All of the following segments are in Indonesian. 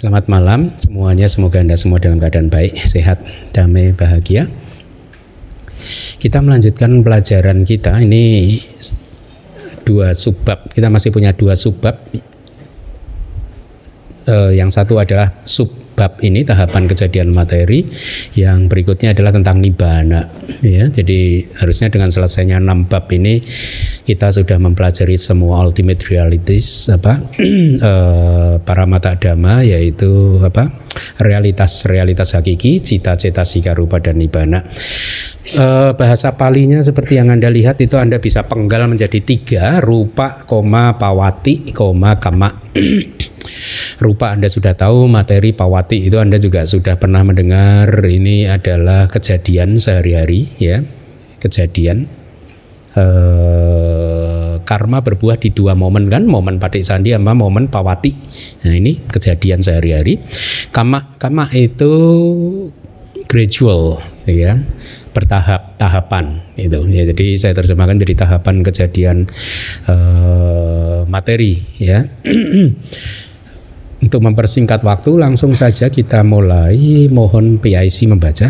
Selamat malam semuanya, semoga Anda semua dalam keadaan baik, sehat, damai, bahagia. Kita melanjutkan pelajaran kita ini dua subbab. Kita masih punya dua subbab. Uh, yang satu adalah sub bab ini tahapan kejadian materi. Yang berikutnya adalah tentang nibana ya. Jadi harusnya dengan selesainya enam bab ini kita sudah mempelajari semua ultimate realities apa eh, para mata dhamma yaitu apa realitas realitas hakiki cita-cita sika rupa dan nibana eh, bahasa palinya seperti yang anda lihat itu anda bisa penggal menjadi tiga rupa koma pawati koma kama rupa Anda sudah tahu materi pawati itu Anda juga sudah pernah mendengar. Ini adalah kejadian sehari-hari ya. Kejadian. Eh, karma berbuah di dua momen kan? Momen patik sandi sama momen pawati. Nah ini kejadian sehari-hari. Kama kama itu gradual ya. Bertahap tahapan itu. Ya jadi saya terjemahkan jadi tahapan kejadian uh, materi ya Untuk mempersingkat waktu, langsung saja kita mulai. Mohon PIC membaca.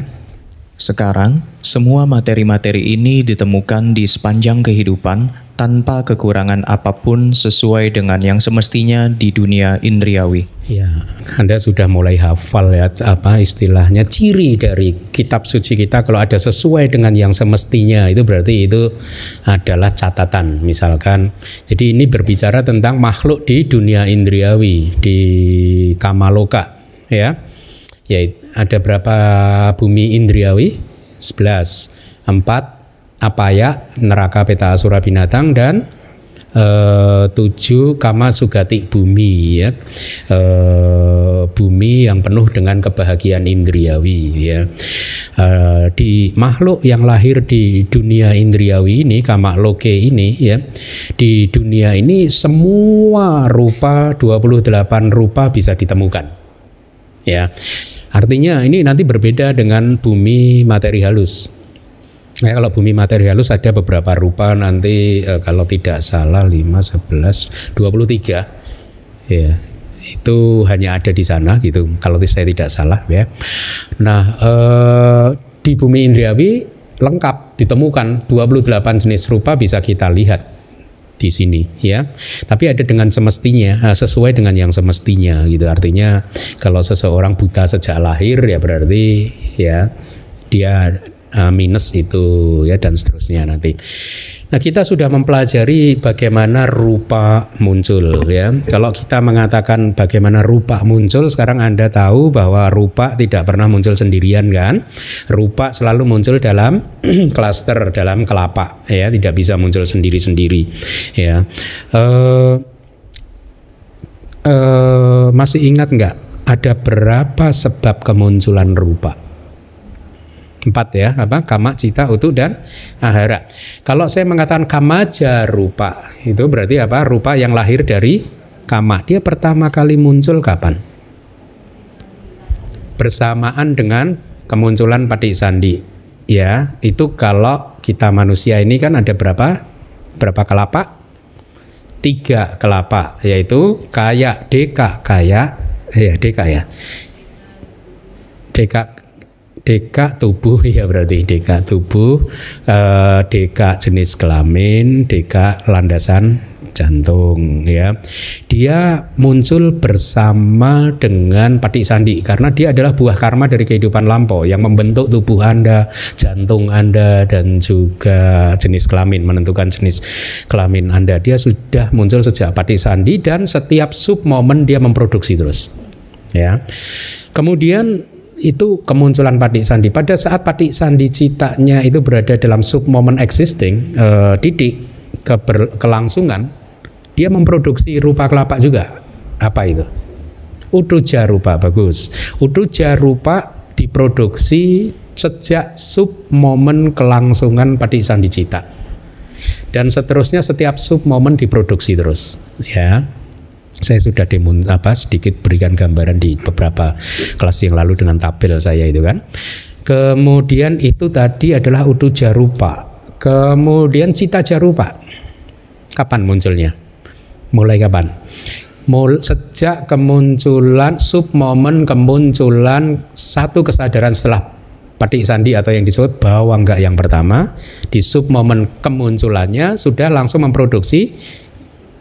Sekarang, semua materi-materi ini ditemukan di sepanjang kehidupan tanpa kekurangan apa pun sesuai dengan yang semestinya di dunia indriawi. Ya, Anda sudah mulai hafal ya apa istilahnya ciri dari kitab suci kita kalau ada sesuai dengan yang semestinya itu berarti itu adalah catatan misalkan. Jadi ini berbicara tentang makhluk di dunia indriawi di Kamaloka ya. Ya ada berapa bumi indriawi? 11. 4 apaya neraka peta asura binatang dan uh, tujuh kama sugati bumi ya. Uh, bumi yang penuh dengan kebahagiaan indriawi ya. Uh, di makhluk yang lahir di dunia indriawi ini kama loke ini ya di dunia ini semua rupa 28 rupa bisa ditemukan ya. Artinya ini nanti berbeda dengan bumi materi halus Nah, kalau bumi materi halus ada beberapa rupa nanti e, kalau tidak salah 5 11 23 ya. Itu hanya ada di sana gitu kalau saya tidak salah ya. Nah, e, di bumi indriawi lengkap ditemukan 28 jenis rupa bisa kita lihat di sini ya. Tapi ada dengan semestinya, e, sesuai dengan yang semestinya gitu. Artinya kalau seseorang buta sejak lahir ya berarti ya dia uh, minus itu ya dan seterusnya nanti. Nah, kita sudah mempelajari bagaimana rupa muncul ya. Kalau kita mengatakan bagaimana rupa muncul, sekarang Anda tahu bahwa rupa tidak pernah muncul sendirian kan? Rupa selalu muncul dalam klaster dalam kelapa ya, tidak bisa muncul sendiri-sendiri ya. Uh, uh, masih ingat nggak ada berapa sebab kemunculan rupa? Empat ya, apa? Kama, cita, utuh, dan ahara. Kalau saya mengatakan kama rupa, itu berarti apa? Rupa yang lahir dari kama. Dia pertama kali muncul kapan? Bersamaan dengan kemunculan patik sandi. Ya, itu kalau kita manusia ini kan ada berapa? Berapa kelapa? Tiga kelapa, yaitu kaya, deka, kaya, ya deka ya. Deka deka tubuh ya berarti deka tubuh eh, deka jenis kelamin deka landasan jantung ya. Dia muncul bersama dengan patik sandi karena dia adalah buah karma dari kehidupan lampau yang membentuk tubuh anda jantung anda dan juga jenis kelamin menentukan jenis kelamin anda. Dia sudah muncul sejak patik sandi dan setiap sub momen dia memproduksi terus ya. Kemudian itu kemunculan patik sandi. Pada saat patik sandi citanya itu berada dalam sub moment existing, uh, titik keber, kelangsungan, dia memproduksi rupa kelapa juga. Apa itu? Utuja rupa bagus. Utuja rupa diproduksi sejak sub momen kelangsungan patik sandi cita. Dan seterusnya setiap sub momen diproduksi terus, ya saya sudah demun apa sedikit berikan gambaran di beberapa kelas yang lalu dengan tabel saya itu kan. Kemudian itu tadi adalah utu jarupa. Kemudian cita jarupa. Kapan munculnya? Mulai kapan? Mul, sejak kemunculan sub momen kemunculan satu kesadaran setelah patik sandi atau yang disebut bawangga yang pertama di sub momen kemunculannya sudah langsung memproduksi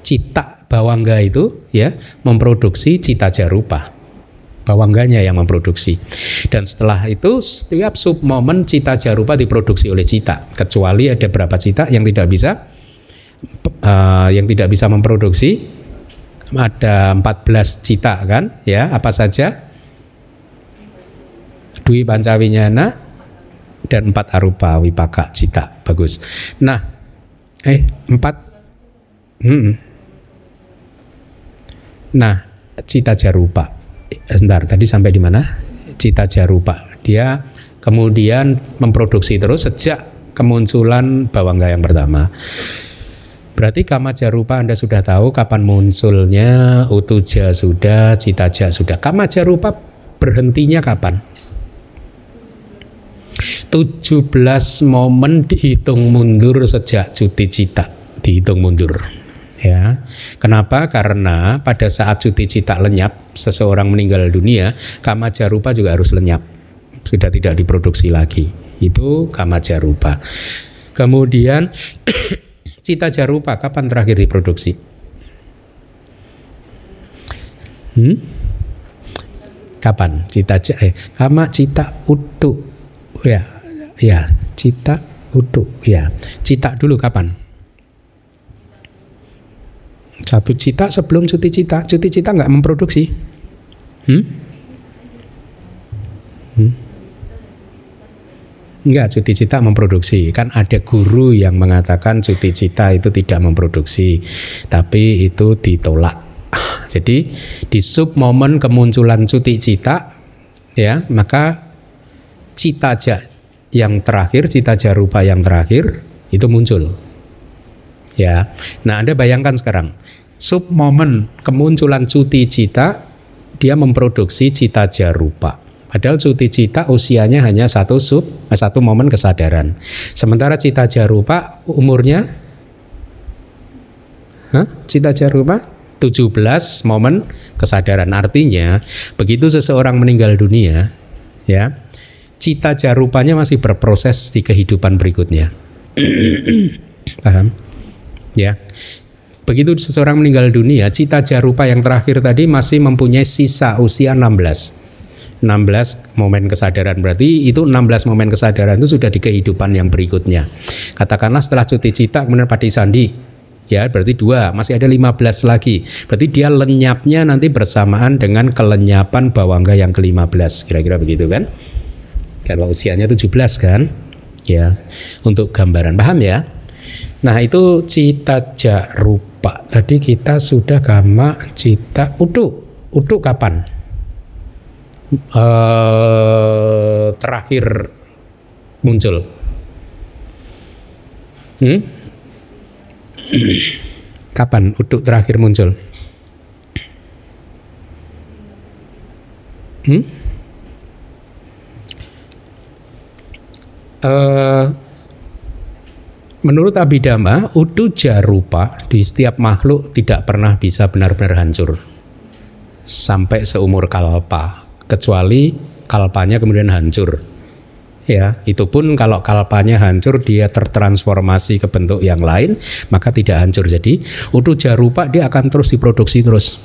cita bawangga itu ya memproduksi cita jarupa. Bawangganya yang memproduksi. Dan setelah itu setiap sub momen cita jarupa diproduksi oleh cita. Kecuali ada berapa cita yang tidak bisa uh, yang tidak bisa memproduksi ada 14 cita kan ya apa saja? Dwi Pancawinyana dan empat arupa wipaka cita. Bagus. Nah eh empat? Hmm. Nah cita jarupa Entar tadi sampai di mana cita jarupa dia kemudian memproduksi terus sejak kemunculan bawangga yang pertama Berarti kama jarupa Anda sudah tahu kapan munculnya, utuja sudah, citaja sudah. Kama jarupa berhentinya kapan? 17 momen dihitung mundur sejak cuti cita, dihitung mundur. Ya. Kenapa? Karena pada saat cuti cita lenyap, seseorang meninggal dunia, kama jarupa juga harus lenyap. Sudah tidak diproduksi lagi. Itu kama jarupa. Kemudian Cita Jarupa kapan terakhir diproduksi? Hmm? Kapan? Cita eh kama cita utu. Ya, ya, cita utu. Ya. Cita dulu kapan? Satu cita sebelum cuti cita. Cuti cita nggak memproduksi. Hmm? Hmm? Enggak, cuti cita memproduksi. Kan ada guru yang mengatakan cuti cita itu tidak memproduksi, tapi itu ditolak. Jadi di sub momen kemunculan cuti cita, ya maka cita yang terakhir, cita jarupa yang terakhir itu muncul. Ya, nah anda bayangkan sekarang sub momen kemunculan cuti cita dia memproduksi cita jarupa Padahal cuti cita usianya hanya satu sub, eh, satu momen kesadaran. Sementara cita jarupa umurnya, Hah? cita jarupa 17 momen kesadaran. Artinya begitu seseorang meninggal dunia, ya cita jarupanya masih berproses di kehidupan berikutnya. Paham? Ya. Begitu seseorang meninggal dunia, cita jarupa yang terakhir tadi masih mempunyai sisa usia 16. 16 momen kesadaran. Berarti itu 16 momen kesadaran itu sudah di kehidupan yang berikutnya. Katakanlah setelah cuti cita kemudian pati sandi ya berarti dua masih ada 15 lagi. Berarti dia lenyapnya nanti bersamaan dengan kelenyapan bawangga yang ke-15 kira-kira begitu kan? Kalau usianya 17 kan? Ya untuk gambaran. Paham ya? Nah itu cita jarupa tadi kita sudah gama cita udu udu kapan uh, terakhir muncul? Hmm? Kapan uduk terakhir muncul? Hmm? Uh, menurut Abhidhamma, udu jarupa di setiap makhluk tidak pernah bisa benar-benar hancur sampai seumur kalpa kecuali kalpanya kemudian hancur. Ya, itu pun kalau kalpanya hancur dia tertransformasi ke bentuk yang lain, maka tidak hancur. Jadi, utuh jarupa dia akan terus diproduksi terus.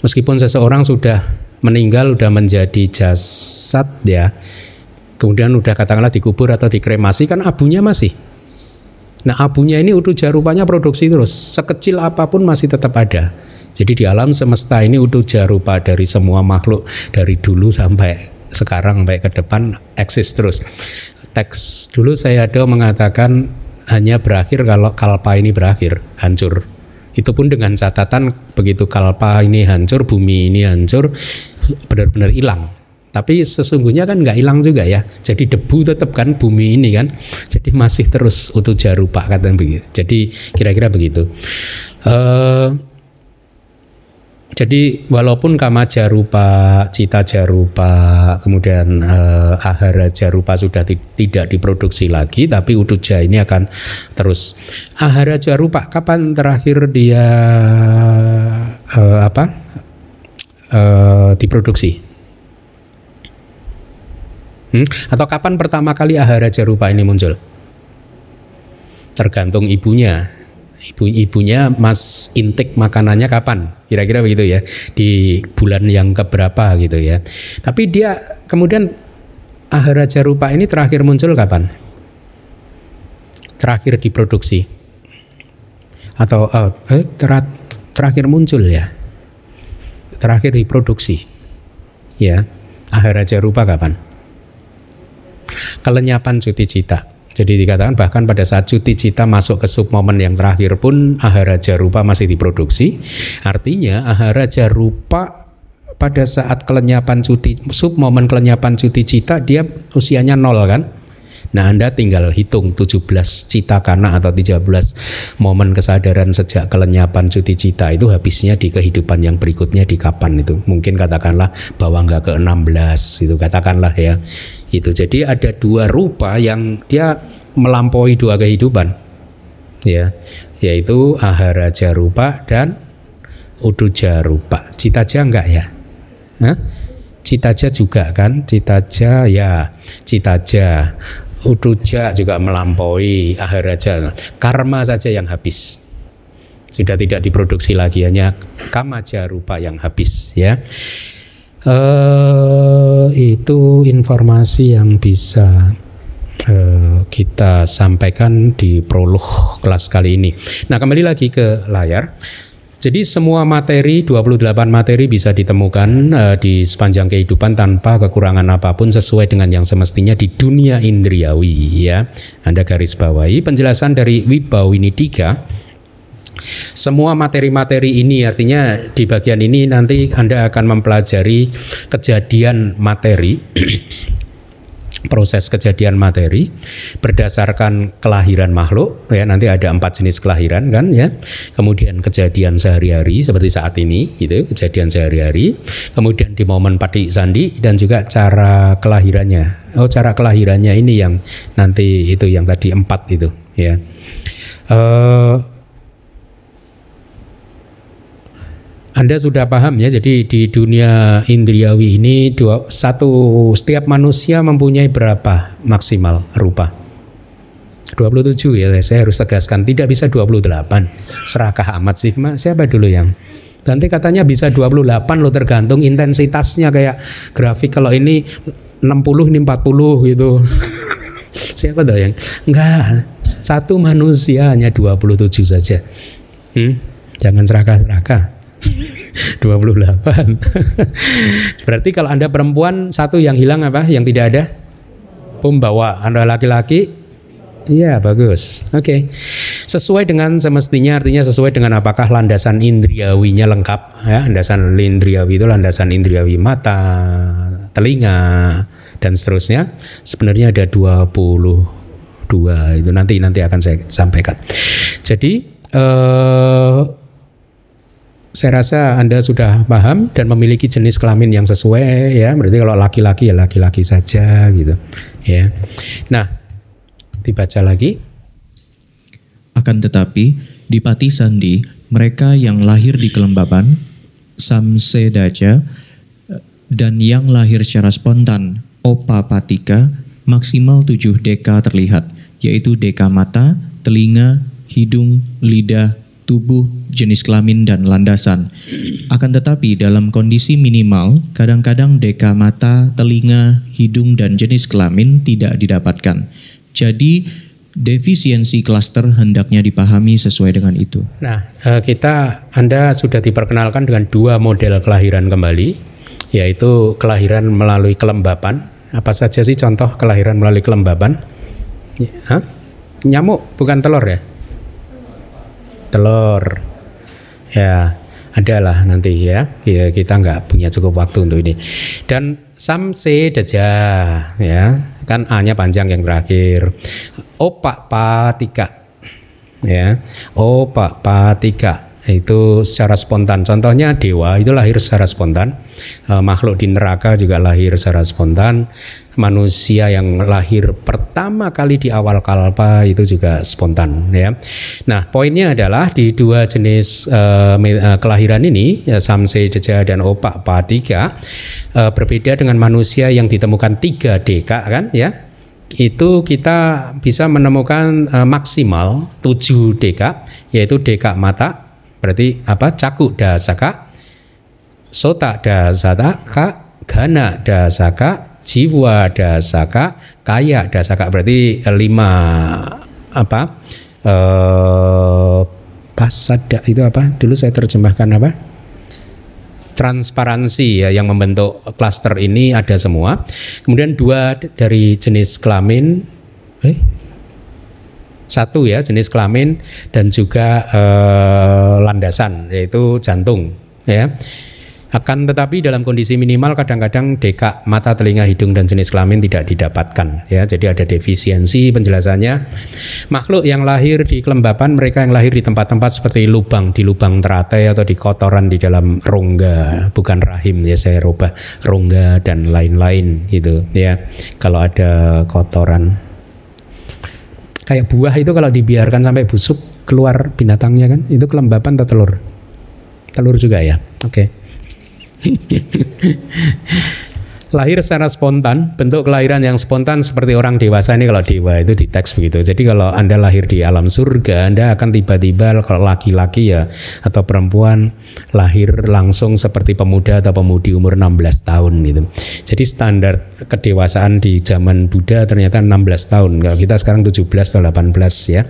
Meskipun seseorang sudah meninggal sudah menjadi jasad ya. Kemudian udah katakanlah dikubur atau dikremasi kan abunya masih. Nah, abunya ini utuh jarupanya produksi terus. Sekecil apa pun masih tetap ada. Jadi di alam semesta ini utuh jarupa dari semua makhluk dari dulu sampai sekarang sampai ke depan eksis terus. Teks dulu saya ada mengatakan hanya berakhir kalau kalpa ini berakhir, hancur. Itu pun dengan catatan begitu kalpa ini hancur, bumi ini hancur, benar-benar hilang. Tapi sesungguhnya kan nggak hilang juga ya. Jadi debu tetap kan bumi ini kan. Jadi masih terus utuh jarupa kata begitu. Jadi kira-kira begitu. Uh, jadi walaupun kama jarupa, cita jarupa, kemudian eh, ahara jarupa sudah tidak diproduksi lagi, tapi utuja ini akan terus. Ahara jarupa kapan terakhir dia uh, apa uh, diproduksi? Hmm? Atau kapan pertama kali ahara jarupa ini muncul? Tergantung ibunya. Ibu ibunya mas intik makanannya kapan? Kira-kira begitu ya. Di bulan yang keberapa gitu ya. Tapi dia kemudian ahara jarupa ini terakhir muncul kapan? Terakhir diproduksi atau uh, eh, ter terakhir muncul ya terakhir diproduksi ya ahara jarupa kapan kelenyapan cuti cita. Jadi dikatakan bahkan pada saat cuti cita masuk ke sub momen yang terakhir pun aharaja rupa masih diproduksi. Artinya aharaja rupa pada saat kelenyapan cuti sub momen kelenyapan cuti cita dia usianya nol kan? Nah Anda tinggal hitung 17 cita karena atau 13 momen kesadaran sejak kelenyapan cuti cita itu habisnya di kehidupan yang berikutnya di kapan itu. Mungkin katakanlah bahwa nggak ke 16 itu katakanlah ya itu jadi ada dua rupa yang dia melampaui dua kehidupan ya yaitu ahara jarupa dan uduja rupa citaja enggak ya Hah? citaja juga kan citaja ya citaja uduja juga melampaui aharaja karma saja yang habis sudah tidak diproduksi lagi hanya kamaja rupa yang habis ya uh, itu informasi yang bisa uh, kita sampaikan di prolog kelas kali ini. Nah, kembali lagi ke layar. Jadi semua materi 28 materi bisa ditemukan uh, di sepanjang kehidupan tanpa kekurangan apa pun sesuai dengan yang semestinya di dunia indriawi ya. Anda garis bawahi penjelasan dari Wibawini 3 semua materi-materi ini artinya di bagian ini nanti Anda akan mempelajari kejadian materi proses kejadian materi berdasarkan kelahiran makhluk ya nanti ada empat jenis kelahiran kan ya. Kemudian kejadian sehari-hari seperti saat ini gitu kejadian sehari-hari. Kemudian di momen pati sandi dan juga cara kelahirannya. Oh cara kelahirannya ini yang nanti itu yang tadi empat itu ya. Uh, Anda sudah paham ya, jadi di dunia indriawi ini dua, satu setiap manusia mempunyai berapa maksimal rupa? 27 ya, saya harus tegaskan tidak bisa 28. Serakah amat sih, Ma, siapa dulu yang Nanti katanya bisa 28 lo tergantung intensitasnya kayak grafik kalau ini 60 ini 40 gitu. siapa tuh yang enggak satu manusia hanya 27 saja. Hmm? Jangan serakah-serakah. 28. Berarti kalau Anda perempuan satu yang hilang apa? Yang tidak ada? Pembawa. Anda laki-laki? Iya, bagus. Oke. Okay. Sesuai dengan semestinya artinya sesuai dengan apakah landasan indriawinya lengkap ya. Landasan indriawi itu landasan indriawi mata, telinga dan seterusnya. Sebenarnya ada 22 itu nanti nanti akan saya sampaikan. Jadi eh saya rasa Anda sudah paham dan memiliki jenis kelamin yang sesuai ya. Berarti kalau laki-laki ya laki-laki saja gitu ya. Nah, dibaca lagi. Akan tetapi di Pati Sandi mereka yang lahir di kelembaban Samsedaja dan yang lahir secara spontan Opa Patika maksimal tujuh deka terlihat yaitu deka mata, telinga, hidung, lidah, tubuh, jenis kelamin, dan landasan. Akan tetapi dalam kondisi minimal, kadang-kadang deka mata, telinga, hidung, dan jenis kelamin tidak didapatkan. Jadi, defisiensi klaster hendaknya dipahami sesuai dengan itu. Nah, eh, kita Anda sudah diperkenalkan dengan dua model kelahiran kembali, yaitu kelahiran melalui kelembapan. Apa saja sih contoh kelahiran melalui kelembapan? Hah? Nyamuk, bukan telur ya? Telur. Ya adalah nanti ya. ya kita nggak punya cukup waktu untuk ini. Dan samse deja ya. Kan a nya panjang yang terakhir. Opak patika ya. Opak patika itu secara spontan. Contohnya dewa itu lahir secara spontan, e, makhluk di neraka juga lahir secara spontan, manusia yang lahir pertama kali di awal kalpa itu juga spontan ya. Nah poinnya adalah di dua jenis e, kelahiran ini ya, Samse Deja dan Opak Patika e, berbeda dengan manusia yang ditemukan tiga deka kan ya itu kita bisa menemukan uh, maksimal 7 deka yaitu deka mata Berarti apa? Caku dasaka, sota dasaka, gana dasaka, jiwa dasaka, kaya dasaka. Berarti lima apa? Eh, pasada itu apa? Dulu saya terjemahkan apa? transparansi ya yang membentuk klaster ini ada semua. Kemudian dua dari jenis kelamin eh satu ya jenis kelamin dan juga eh, landasan yaitu jantung ya. Akan tetapi dalam kondisi minimal kadang-kadang dekak mata, telinga, hidung dan jenis kelamin tidak didapatkan ya. Jadi ada defisiensi penjelasannya. Makhluk yang lahir di kelembapan, mereka yang lahir di tempat-tempat seperti lubang di lubang teratai atau di kotoran di dalam rongga, bukan rahim ya saya rubah rongga dan lain-lain gitu ya. Kalau ada kotoran kayak buah itu kalau dibiarkan sampai busuk keluar binatangnya kan itu kelembapan atau telur telur juga ya oke okay. Lahir secara spontan, bentuk kelahiran yang spontan seperti orang dewasa ini kalau dewa itu di teks begitu. Jadi kalau Anda lahir di alam surga, Anda akan tiba-tiba kalau laki-laki ya atau perempuan lahir langsung seperti pemuda atau pemudi umur 16 tahun gitu. Jadi standar kedewasaan di zaman Buddha ternyata 16 tahun. Kalau kita sekarang 17 atau 18 ya.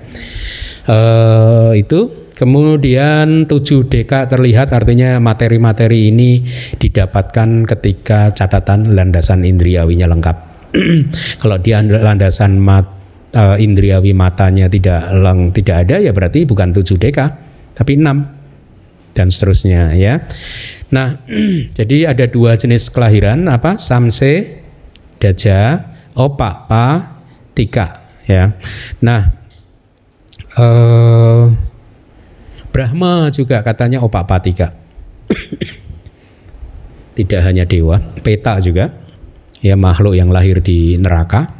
Uh, itu Kemudian tujuh deka terlihat artinya materi-materi ini didapatkan ketika catatan landasan indriawinya lengkap. Kalau dia landasan mat, uh, indriawi matanya tidak lang, tidak ada ya berarti bukan tujuh deka tapi enam dan seterusnya ya. Nah, jadi ada dua jenis kelahiran apa? Samse, Daja, Opa, Pa, Tika ya. Nah, uh, Brahma juga katanya opak patika. Tidak hanya dewa, peta juga. Ya makhluk yang lahir di neraka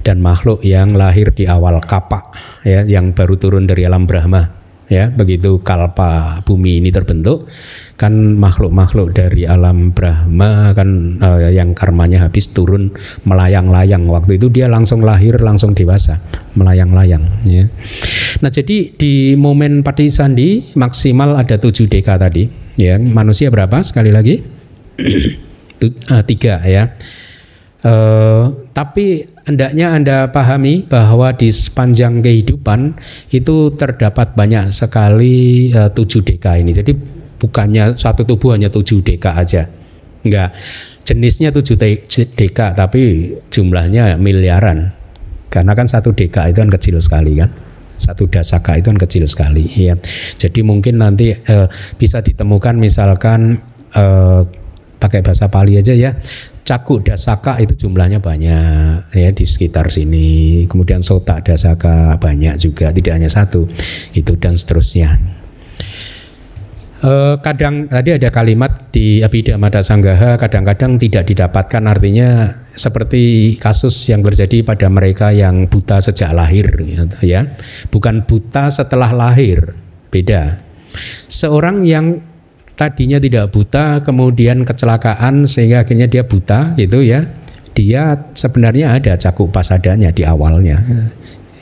dan makhluk yang lahir di awal kapak ya yang baru turun dari alam Brahma ya begitu kalpa bumi ini terbentuk kan makhluk-makhluk dari alam Brahma kan uh, yang karmanya habis turun melayang-layang. Waktu itu dia langsung lahir langsung dewasa melayang-layang ya. Nah jadi di momen Sandi maksimal ada tujuh deka tadi ya. Manusia berapa? Sekali lagi. Uh, tiga ya. Uh, tapi hendaknya Anda pahami bahwa di sepanjang kehidupan itu terdapat banyak sekali uh, tujuh deka ini. Jadi bukannya satu tubuh hanya tujuh deka aja. Enggak. Jenisnya tujuh deka tapi jumlahnya miliaran. Karena kan satu deka itu kan kecil sekali kan. Satu dasaka itu kan kecil sekali ya. Jadi mungkin nanti uh, bisa ditemukan misalkan uh, pakai bahasa Pali aja ya Cakuk dasaka itu jumlahnya banyak ya di sekitar sini. Kemudian sota dasaka banyak juga, tidak hanya satu. Itu dan seterusnya. E, kadang tadi ada kalimat di Abhidhamma Sanggaha kadang-kadang tidak didapatkan artinya seperti kasus yang terjadi pada mereka yang buta sejak lahir ya. Bukan buta setelah lahir, beda. Seorang yang tadinya tidak buta kemudian kecelakaan sehingga akhirnya dia buta gitu ya. Dia sebenarnya ada cakup pasadanya di awalnya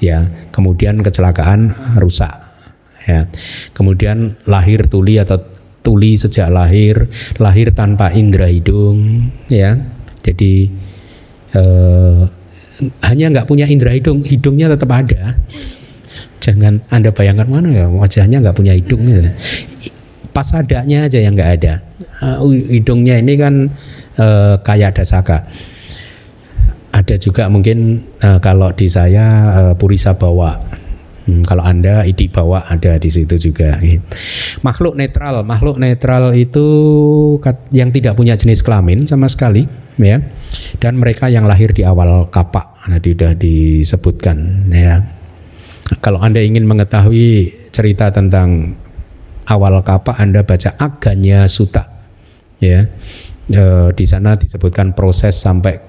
ya. Kemudian kecelakaan rusak ya. Kemudian lahir tuli atau tuli sejak lahir lahir tanpa indera hidung ya. Jadi eh, hanya nggak punya indera hidung hidungnya tetap ada. Jangan anda bayangkan mana ya wajahnya nggak punya hidung ya pas adanya aja yang nggak ada. Uh, hidungnya ini kan uh, kayak dasaka. Ada juga mungkin uh, kalau di saya uh, purisa bawa. Hmm, kalau anda idi bawa ada di situ juga. Makhluk netral, makhluk netral itu yang tidak punya jenis kelamin sama sekali, ya. Dan mereka yang lahir di awal kapak, tadi sudah disebutkan, ya. Kalau anda ingin mengetahui cerita tentang awal kapak Anda baca Aganya Suta. Ya. E, di sana disebutkan proses sampai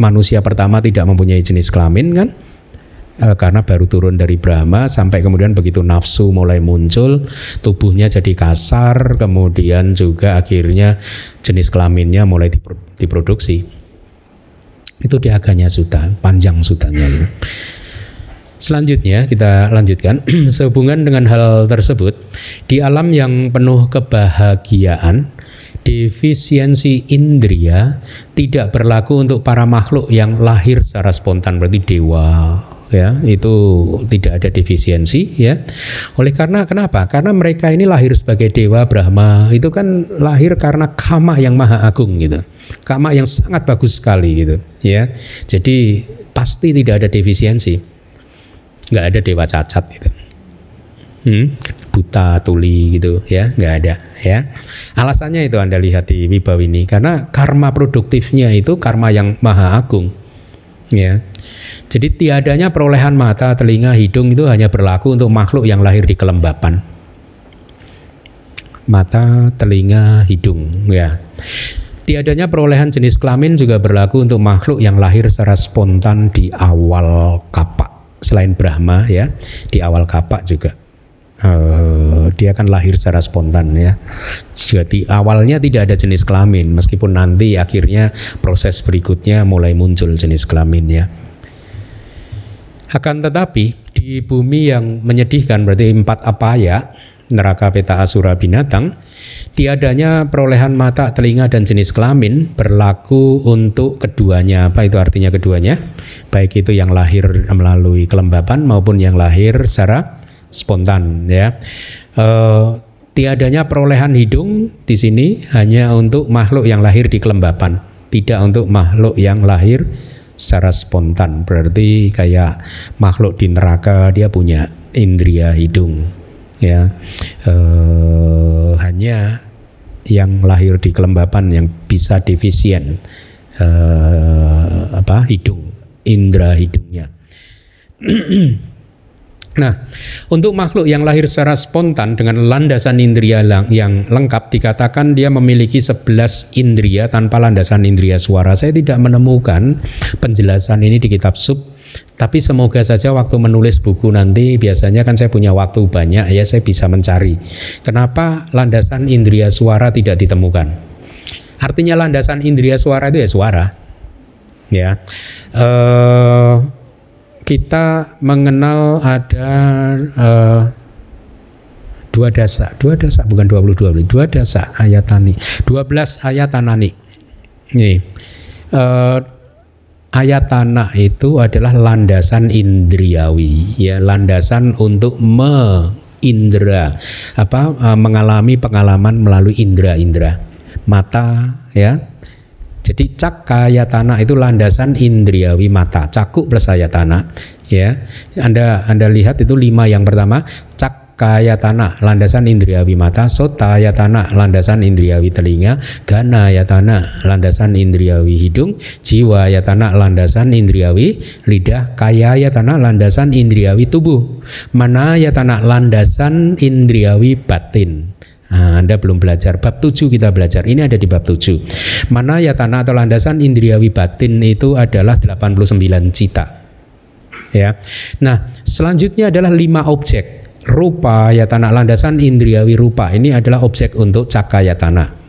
manusia pertama tidak mempunyai jenis kelamin kan? E, karena baru turun dari Brahma sampai kemudian begitu nafsu mulai muncul, tubuhnya jadi kasar, kemudian juga akhirnya jenis kelaminnya mulai diproduksi. Itu di Aganya Suta, panjang sutanya ini. Selanjutnya kita lanjutkan. Sehubungan dengan hal tersebut di alam yang penuh kebahagiaan defisiensi indria tidak berlaku untuk para makhluk yang lahir secara spontan berarti dewa ya. Itu tidak ada defisiensi ya. Oleh karena kenapa? Karena mereka ini lahir sebagai dewa Brahma. Itu kan lahir karena kama yang maha agung gitu. Kama yang sangat bagus sekali gitu ya. Jadi pasti tidak ada defisiensi nggak ada dewa cacat gitu. Hmm, buta tuli gitu ya nggak ada ya. Alasannya itu anda lihat di ini karena karma produktifnya itu karma yang maha agung ya. Jadi tiadanya perolehan mata telinga hidung itu hanya berlaku untuk makhluk yang lahir di kelembapan. Mata telinga hidung ya. Tiadanya perolehan jenis kelamin juga berlaku untuk makhluk yang lahir secara spontan di awal kapak selain Brahma ya di awal kapak juga uh, dia akan lahir secara spontan ya. Jadi awalnya tidak ada jenis kelamin meskipun nanti akhirnya proses berikutnya mulai muncul jenis kelaminnya. Akan tetapi di bumi yang menyedihkan berarti empat apa ya neraka peta asura binatang tiadanya perolehan mata, telinga dan jenis kelamin berlaku untuk keduanya. Apa itu artinya keduanya? Baik itu yang lahir melalui kelembapan maupun yang lahir secara spontan ya. E, tiadanya perolehan hidung di sini hanya untuk makhluk yang lahir di kelembapan, tidak untuk makhluk yang lahir secara spontan. Berarti kayak makhluk di neraka dia punya indria hidung ya. E, hanya yang lahir di kelembapan yang bisa defisien uh, apa hidung indera hidungnya. Nah, untuk makhluk yang lahir secara spontan dengan landasan indria yang lengkap dikatakan dia memiliki 11 indria tanpa landasan indria suara. Saya tidak menemukan penjelasan ini di kitab sub tapi semoga saja waktu menulis buku nanti biasanya kan saya punya waktu banyak ya saya bisa mencari. Kenapa landasan indria suara tidak ditemukan? Artinya landasan indria suara itu ya suara. Ya. Uh, kita mengenal ada uh, dua dasa, dua dasa bukan 22, dua dasa ayatani, 12 ayatanani. Nih. Uh, ayat tanah itu adalah landasan indriawi ya landasan untuk meindra apa e, mengalami pengalaman melalui indra-indra mata ya. Jadi cak tanah itu landasan indriawi mata cakuk plus ayatana ya. Anda anda lihat itu lima yang pertama kaya tanah landasan indriawi mata sota ya tanah landasan indriawi telinga gana ya tanah landasan indriawi hidung jiwa ya tanah landasan indriawi lidah kaya ya tanah landasan indriawi tubuh mana ya tanah landasan indriawi batin Nah, anda belum belajar bab 7 kita belajar. Ini ada di bab 7. Mana ya tanah atau landasan indriawi batin itu adalah 89 cita. Ya. Nah, selanjutnya adalah lima objek rupa ya tanah landasan indriawi rupa ini adalah objek untuk cakaya tanah.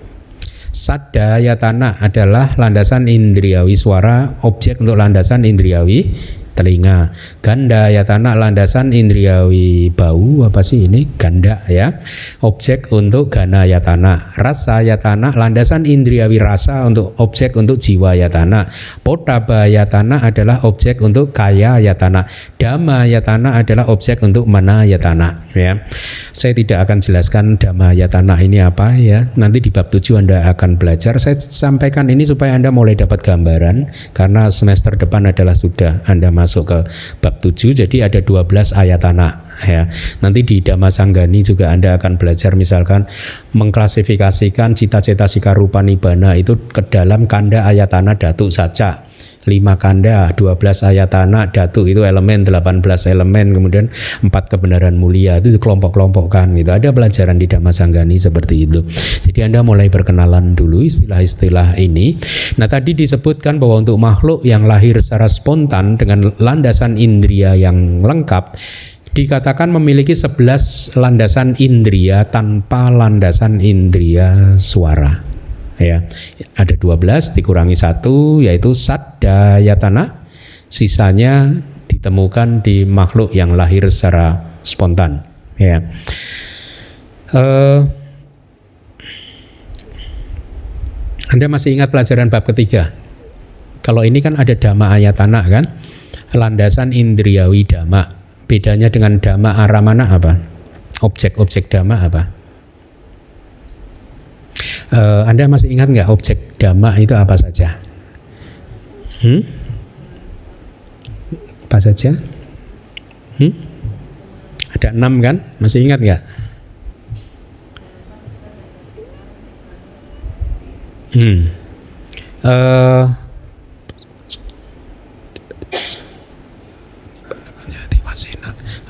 Sada ya tanah adalah landasan indriawi suara, objek untuk landasan indriawi telinga. Ganda ya tanah landasan indriawi bau apa sih ini? Ganda ya. Objek untuk gana ya tanah. Rasa ya tanah landasan indriawi rasa untuk objek untuk jiwa ya tanah. Potaba ya tanah adalah objek untuk kaya ya tanah. Dama ya tanah adalah objek untuk mana ya tanah ya. Saya tidak akan jelaskan dama ya tanah ini apa ya. Nanti di bab 7 Anda akan belajar. Saya sampaikan ini supaya Anda mulai dapat gambaran karena semester depan adalah sudah Anda masuk ke bab 7 jadi ada 12 ayat tanah ya. Nanti di Dhamma Sanggani juga Anda akan belajar misalkan mengklasifikasikan cita-cita sika rupa nibana itu ke dalam kanda ayat tanah datu saja lima kanda, 12 ayatana, datu itu elemen, 18 elemen, kemudian empat kebenaran mulia itu kelompok-kelompokkan gitu. Ada pelajaran di Dhamma Sanggani seperti itu. Jadi Anda mulai berkenalan dulu istilah-istilah ini. Nah, tadi disebutkan bahwa untuk makhluk yang lahir secara spontan dengan landasan indria yang lengkap dikatakan memiliki 11 landasan indria tanpa landasan indria suara ya. Ada 12 dikurangi satu yaitu sadayatana sisanya ditemukan di makhluk yang lahir secara spontan. Ya. Uh, Anda masih ingat pelajaran bab ketiga? Kalau ini kan ada dhamma ayatana kan? Landasan indriawi dhamma. Bedanya dengan dhamma aramana apa? Objek-objek dhamma apa Uh, Anda masih ingat nggak objek dhamma itu apa saja? Hmm? Apa saja? Hmm? Ada enam kan? Masih ingat nggak? Hmm. Uh,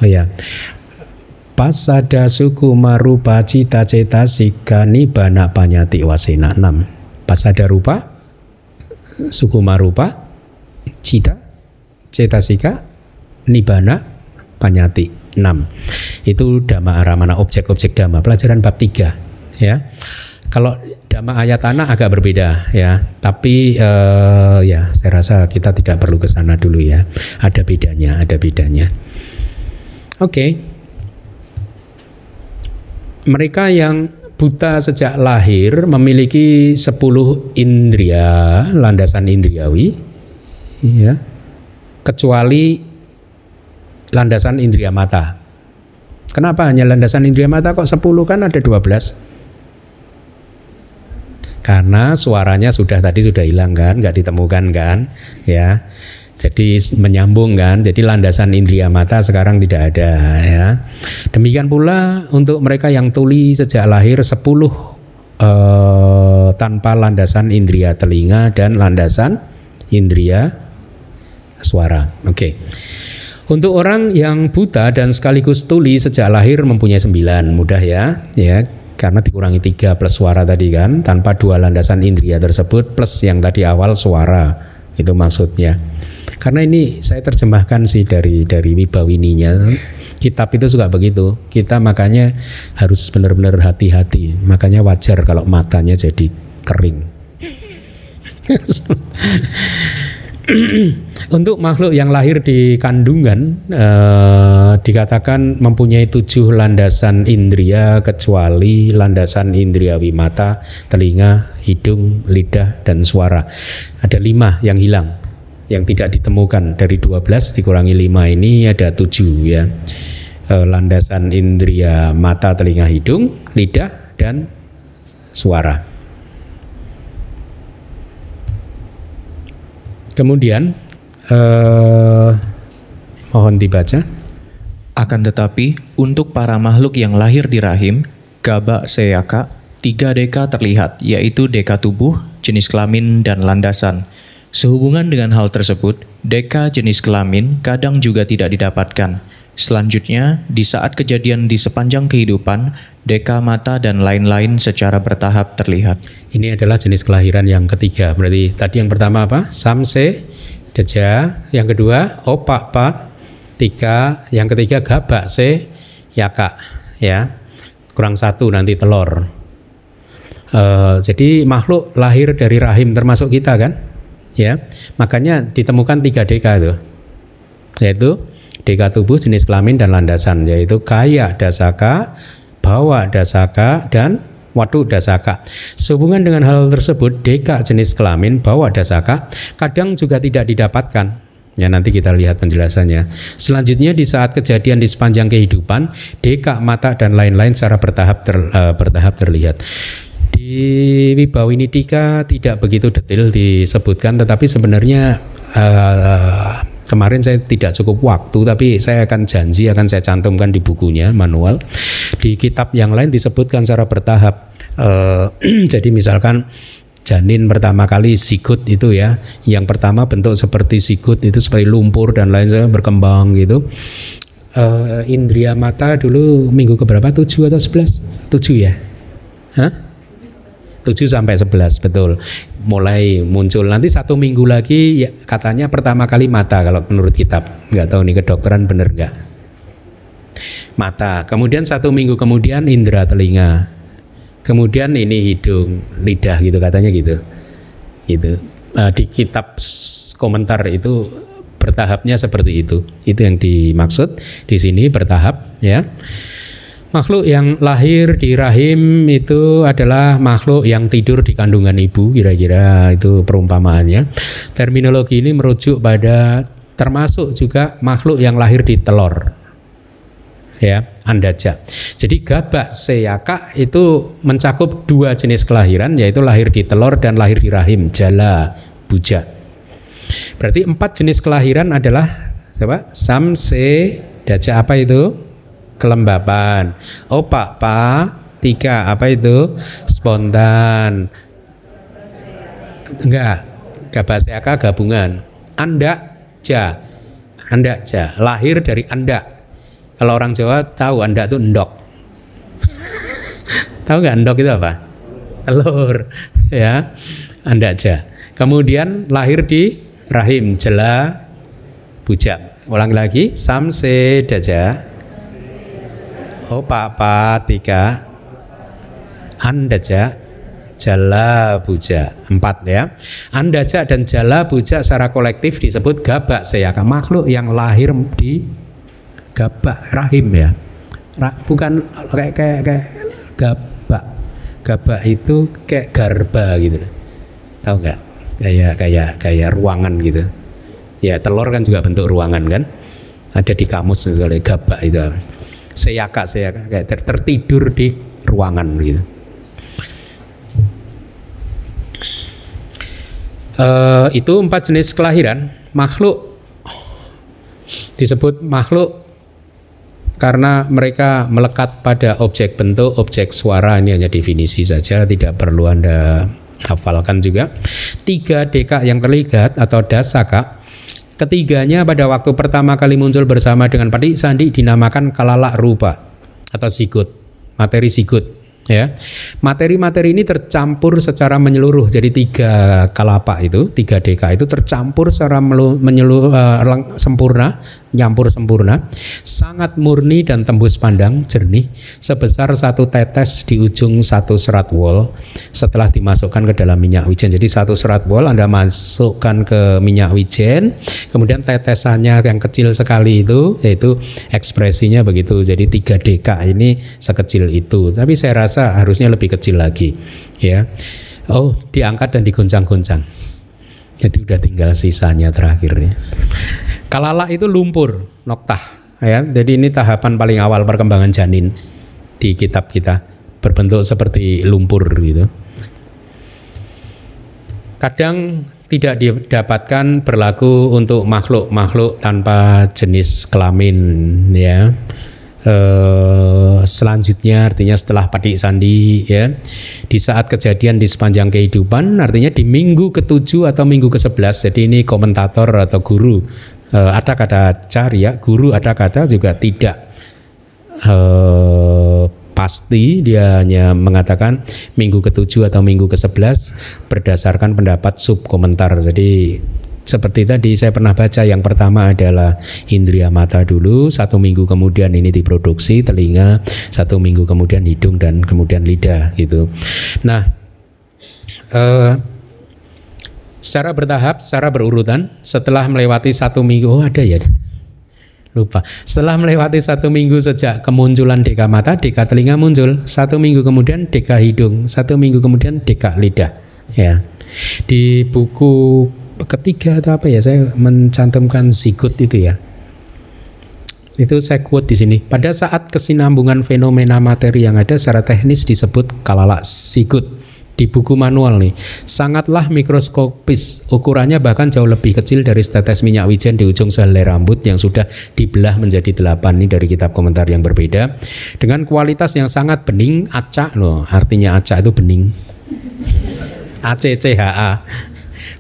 oh ya Pasada suku marupa cita cita sika nibana panyati wasena. 6 Pasada rupa Suku marupa Cita cita sika Nibana panyati. 6 Itu dhamma aramana objek-objek dhamma. Pelajaran bab 3 ya. Kalau dhamma ayatana agak berbeda ya, tapi uh, ya saya rasa kita tidak perlu ke sana dulu ya. Ada bedanya, ada bedanya. Oke. Okay mereka yang buta sejak lahir memiliki 10 indria, landasan indriawi, ya, kecuali landasan indria mata. Kenapa hanya landasan indria mata kok 10 kan ada 12? Karena suaranya sudah tadi sudah hilang kan, nggak ditemukan kan, ya. Jadi menyambung kan, jadi landasan indria mata sekarang tidak ada ya. Demikian pula untuk mereka yang tuli sejak lahir 10 eh, tanpa landasan indria telinga dan landasan indria suara. Oke. Okay. Untuk orang yang buta dan sekaligus tuli sejak lahir mempunyai sembilan, mudah ya, ya karena dikurangi tiga plus suara tadi kan, tanpa dua landasan indria tersebut plus yang tadi awal suara, itu maksudnya. Karena ini saya terjemahkan sih dari dari wibawininya. Kitab itu suka begitu. Kita makanya harus benar-benar hati-hati. Makanya wajar kalau matanya jadi kering. Untuk makhluk yang lahir di kandungan eh, dikatakan mempunyai tujuh landasan indria kecuali landasan indria wimata, telinga, hidung, lidah, dan suara. Ada lima yang hilang yang tidak ditemukan. Dari 12 dikurangi 5 ini ada 7 ya. E, landasan indria mata telinga hidung lidah dan suara. Kemudian e, mohon dibaca. Akan tetapi untuk para makhluk yang lahir di rahim gaba seyaka tiga deka terlihat yaitu deka tubuh jenis kelamin dan landasan Sehubungan dengan hal tersebut, deka jenis kelamin kadang juga tidak didapatkan. Selanjutnya, di saat kejadian di sepanjang kehidupan, deka mata dan lain-lain secara bertahap terlihat. Ini adalah jenis kelahiran yang ketiga. Berarti tadi yang pertama apa? Samse, deja. Yang kedua, opak pak. Tiga. Yang ketiga, gabak se, yaka. Ya, kurang satu nanti telur. Uh, jadi makhluk lahir dari rahim termasuk kita kan? Ya makanya ditemukan tiga deka itu yaitu deka tubuh jenis kelamin dan landasan yaitu kaya dasaka bawa dasaka dan wadu dasaka. Sehubungan dengan hal tersebut, deka jenis kelamin bawa dasaka kadang juga tidak didapatkan. Ya nanti kita lihat penjelasannya. Selanjutnya di saat kejadian di sepanjang kehidupan, deka mata dan lain-lain secara bertahap ter, uh, bertahap terlihat. Di Wibawinidika tidak begitu detail disebutkan, tetapi sebenarnya uh, kemarin saya tidak cukup waktu, tapi saya akan janji akan saya cantumkan di bukunya manual. Di kitab yang lain disebutkan secara bertahap. Uh, jadi misalkan janin pertama kali sikut itu ya. Yang pertama bentuk seperti sikut itu seperti lumpur dan lain sebagainya berkembang gitu. Uh, indria mata dulu minggu keberapa? 7 atau 11? 7 ya? Hah? 7 sampai 11 betul. Mulai muncul nanti satu minggu lagi ya, katanya pertama kali mata kalau menurut kitab. Nggak tahu nih kedokteran bener nggak? Mata. Kemudian satu minggu kemudian indera telinga kemudian ini hidung lidah gitu katanya gitu gitu uh, di kitab komentar itu bertahapnya seperti itu itu yang dimaksud di sini bertahap ya makhluk yang lahir di rahim itu adalah makhluk yang tidur di kandungan ibu kira-kira itu perumpamaannya terminologi ini merujuk pada termasuk juga makhluk yang lahir di telur ya andaja. Jadi gabak seyaka itu mencakup dua jenis kelahiran yaitu lahir di telur dan lahir di rahim jala buja. Berarti empat jenis kelahiran adalah apa? Sam se daja apa itu? Kelembapan. Opa pa tiga apa itu? Spontan. Enggak. Gabak seyaka gabungan. Anda ja. Anda ja. Lahir dari anda kalau orang Jawa tahu anda itu endok. tahu nggak endok itu apa? Telur, ya. Anda aja. Kemudian lahir di rahim jela bujak. Ulang lagi, samse daja. Oh papa tiga. Andaja jala buja empat ya. Andaja dan jala buja secara kolektif disebut gabak seyaka. Makhluk yang lahir di gabak rahim ya. Bukan kayak kayak kayak gabak. Gabak itu kayak garba gitu. Tahu nggak? Kayak kayak kayak ruangan gitu. Ya telur kan juga bentuk ruangan kan? Ada di kamus misalnya gabak itu seyaka seyaka kayak ter, tertidur di ruangan gitu uh, itu empat jenis kelahiran makhluk disebut makhluk karena mereka melekat pada objek bentuk, objek suara ini hanya definisi saja, tidak perlu Anda hafalkan juga. Tiga deka yang terlibat atau dasaka, ketiganya pada waktu pertama kali muncul bersama dengan Padi Sandi dinamakan kalalak rupa atau sikut, materi sikut ya. Materi-materi ini tercampur secara menyeluruh jadi tiga kalapa itu tiga deka itu tercampur secara menyeluruh uh, sempurna nyampur sempurna sangat murni dan tembus pandang jernih sebesar satu tetes di ujung satu serat wol. Setelah dimasukkan ke dalam minyak wijen jadi satu serat wol anda masukkan ke minyak wijen kemudian tetesannya yang kecil sekali itu yaitu ekspresinya begitu. Jadi tiga deka ini sekecil itu tapi saya rasa harusnya lebih kecil lagi ya. Oh diangkat dan digoncang-goncang. Jadi udah tinggal sisanya terakhirnya kalala itu lumpur noktah ya. Jadi ini tahapan paling awal perkembangan janin di kitab kita berbentuk seperti lumpur gitu. Kadang tidak didapatkan berlaku untuk makhluk-makhluk tanpa jenis kelamin ya. Eh, selanjutnya artinya setelah Padik Sandi ya. Di saat kejadian di sepanjang kehidupan artinya di minggu ketujuh atau minggu ke sebelas jadi ini komentator atau guru eh, ada kata cari ya guru ada kata juga tidak eh, pasti dia hanya mengatakan minggu ketujuh atau minggu ke sebelas berdasarkan pendapat sub komentar jadi seperti tadi saya pernah baca yang pertama adalah indria mata dulu, satu minggu kemudian ini diproduksi telinga, satu minggu kemudian hidung dan kemudian lidah gitu. Nah, eh, secara bertahap, secara berurutan, setelah melewati satu minggu, oh ada ya, lupa. Setelah melewati satu minggu sejak kemunculan deka mata, deka telinga muncul. Satu minggu kemudian deka hidung, satu minggu kemudian deka lidah. Ya, di buku ketiga atau apa ya saya mencantumkan sikut itu ya itu saya quote di sini pada saat kesinambungan fenomena materi yang ada secara teknis disebut kalalak sikut di buku manual nih. Sangatlah mikroskopis. Ukurannya bahkan jauh lebih kecil dari setetes minyak wijen di ujung sehelai rambut yang sudah dibelah menjadi delapan nih dari kitab komentar yang berbeda. Dengan kualitas yang sangat bening acak. Loh artinya acak itu bening. ACCHA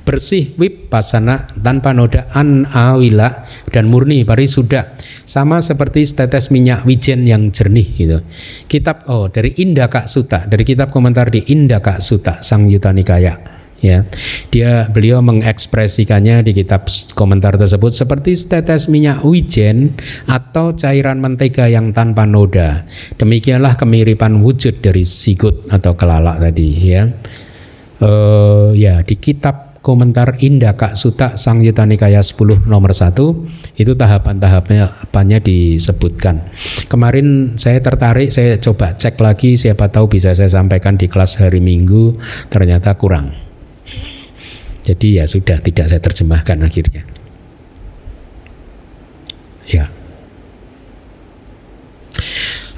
bersih wip pasana tanpa noda an awila dan murni sudah sama seperti setetes minyak wijen yang jernih gitu. Kitab oh dari Indaka Suta dari kitab komentar di Indaka Suta Sang Yuta Nikaya ya. Dia beliau mengekspresikannya di kitab komentar tersebut seperti setetes minyak wijen atau cairan mentega yang tanpa noda. Demikianlah kemiripan wujud dari sigut atau kelalak tadi ya. Uh, ya di kitab komentar Indaka Suta Sang Yuta Nikaya 10 nomor 1 itu tahapan-tahapannya apanya disebutkan. Kemarin saya tertarik saya coba cek lagi siapa tahu bisa saya sampaikan di kelas hari Minggu ternyata kurang. Jadi ya sudah tidak saya terjemahkan akhirnya. Ya.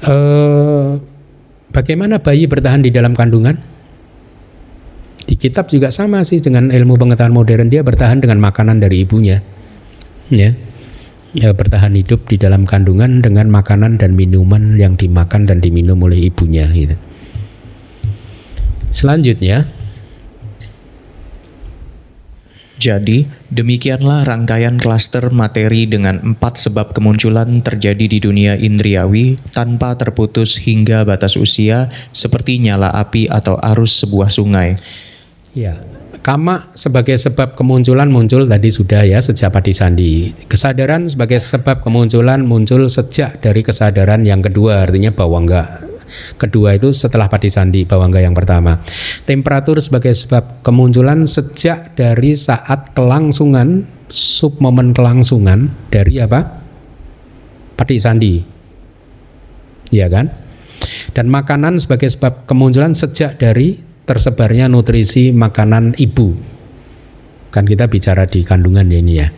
Uh, bagaimana bayi bertahan di dalam kandungan? Di kitab juga sama sih dengan ilmu pengetahuan modern dia bertahan dengan makanan dari ibunya. Ya. Ya, bertahan hidup di dalam kandungan dengan makanan dan minuman yang dimakan dan diminum oleh ibunya gitu. Selanjutnya, jadi, demikianlah rangkaian klaster materi dengan empat sebab kemunculan terjadi di dunia indriawi tanpa terputus hingga batas usia seperti nyala api atau arus sebuah sungai. Ya, Kama sebagai sebab kemunculan muncul tadi sudah ya sejak Padi Sandi. Kesadaran sebagai sebab kemunculan muncul sejak dari kesadaran yang kedua artinya bahwa enggak Kedua itu setelah padi sandi bawangga yang pertama. Temperatur sebagai sebab kemunculan sejak dari saat kelangsungan sub momen kelangsungan dari apa? Padi sandi. Ya kan? Dan makanan sebagai sebab kemunculan sejak dari tersebarnya nutrisi makanan ibu. Kan kita bicara di kandungan ya ini ya.